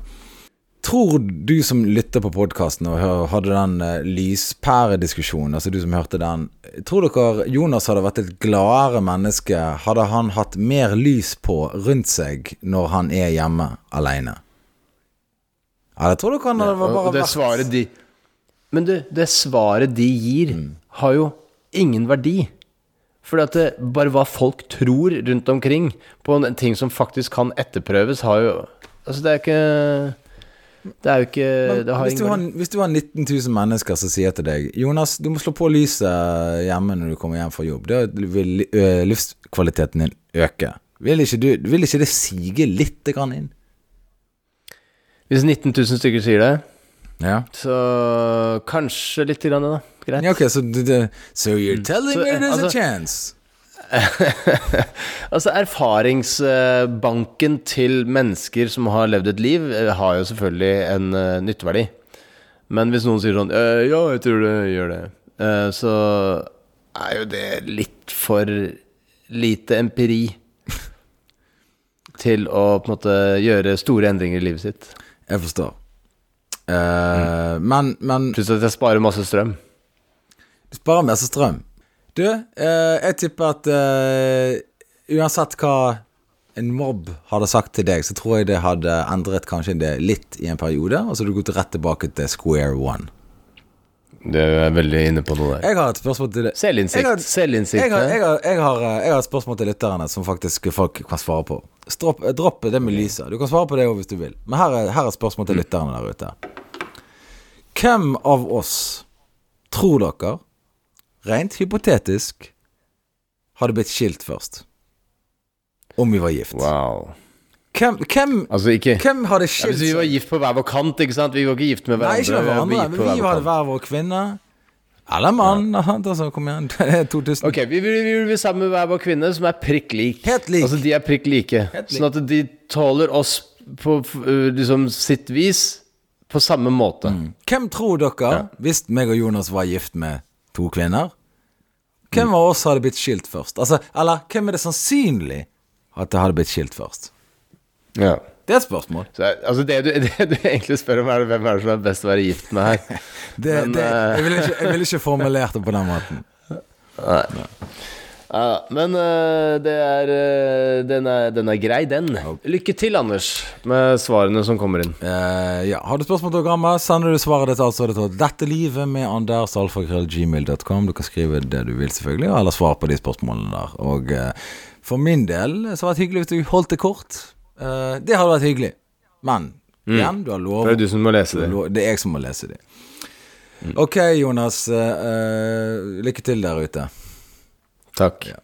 Tror du som lytter på podkasten og hadde den uh, lyspærediskusjonen, altså du som hørte den Tror dere Jonas hadde vært et gladere menneske hadde han hatt mer lys på rundt seg når han er hjemme alene? Eller tror dere han hadde ja, bare det vært de Men du, det svaret de gir, Mm. har jo ingen verdi. Fordi at det, bare hva folk tror rundt omkring på en ting som faktisk kan etterprøves, har jo Altså, det er ikke Det er jo ikke Det har hvis, du har, hvis du har 19 000 mennesker som sier til deg Jonas, du må slå på lyset hjemme når du kommer hjem fra jobb. Da vil ø, livskvaliteten din øke. Vil ikke, du, vil ikke det sige litt grann inn? Hvis 19 000 stykker sier det, Ja. så kanskje litt grann, da. Greit. ja ok, så det, So you're telling mm. me there's altså, a chance? <laughs> Altså, erfaringsbanken til mennesker som har levd et liv, eh, har jo selvfølgelig en uh, nytteverdi. Men hvis noen sier sånn «Eh, Ja, jeg tror det gjør det. Uh, så er jo det litt for lite empiri til å på en måte gjøre store endringer i livet sitt. Jeg forstår. Eh, Men, men Plutselig at jeg sparer masse strøm. du sparer masse strøm. Du, eh, jeg tipper at eh, uansett hva en mobb hadde sagt til deg, så tror jeg det hadde endret kanskje det litt i en periode, og så hadde du gått rett tilbake til square one. Det er veldig inne på noe der. Jeg har et spørsmål til det Selvinnsikt. Selvinnsikt. Jeg har, jeg, har, jeg, eh, jeg har et spørsmål til lytterne som faktisk folk kan svare på. Stropp, dropp det med lyset. Du kan svare på det òg hvis du vil. Men her er, her er et spørsmål til lytterne der ute. Hvem av oss tror dere, rent hypotetisk, hadde blitt skilt først? Om vi var gift. Wow. Hvem, hvem, Altså, ikke hvem hadde ja, skilt Hvis vi var gift på hver vår kant, ikke sant? Vi var ikke gift med Nei, ikke med hverandre, vi, men vi hver hadde hver vår kvinne. Eller mann. Altså, kom igjen. <laughs> Det er 2000. Ok, vi vi sammen med hver vår kvinne som er prikk lik. Helt lik. Altså, de er prikk like. Lik. Sånn at de tåler oss på uh, liksom sitt vis på samme måte. Hvem tror dere, hvis meg og Jonas var gift med to kvinner Hvem av oss hadde blitt skilt først? Altså, eller hvem er det sannsynlig at det hadde blitt skilt først? Ja. Det er et spørsmål. Så, altså, det du, <laughs> det du egentlig spør om, er hvem er det som er best å være gift med her? <laughs> Det, Men, det, eh, jeg ville ikke, vil ikke formulert det på den måten. <laughs> Ja, men uh, det er, uh, den, er, den er grei, den. Lykke til, Anders, med svarene som kommer inn. Uh, ja, Har du spørsmål til programmet, sender du svaret ditt altså til dette livet med Anders andersalfakrøllgmail.com. Du kan skrive det du vil, selvfølgelig, eller svare på de spørsmålene der. Og for min del så hadde det hyggelig hvis du holdt det kort. Det hadde vært hyggelig. Men igjen, du har lov Det er du som må lese det. Det er jeg som må lese de. Ok, Jonas. lykke til der ute. Takk.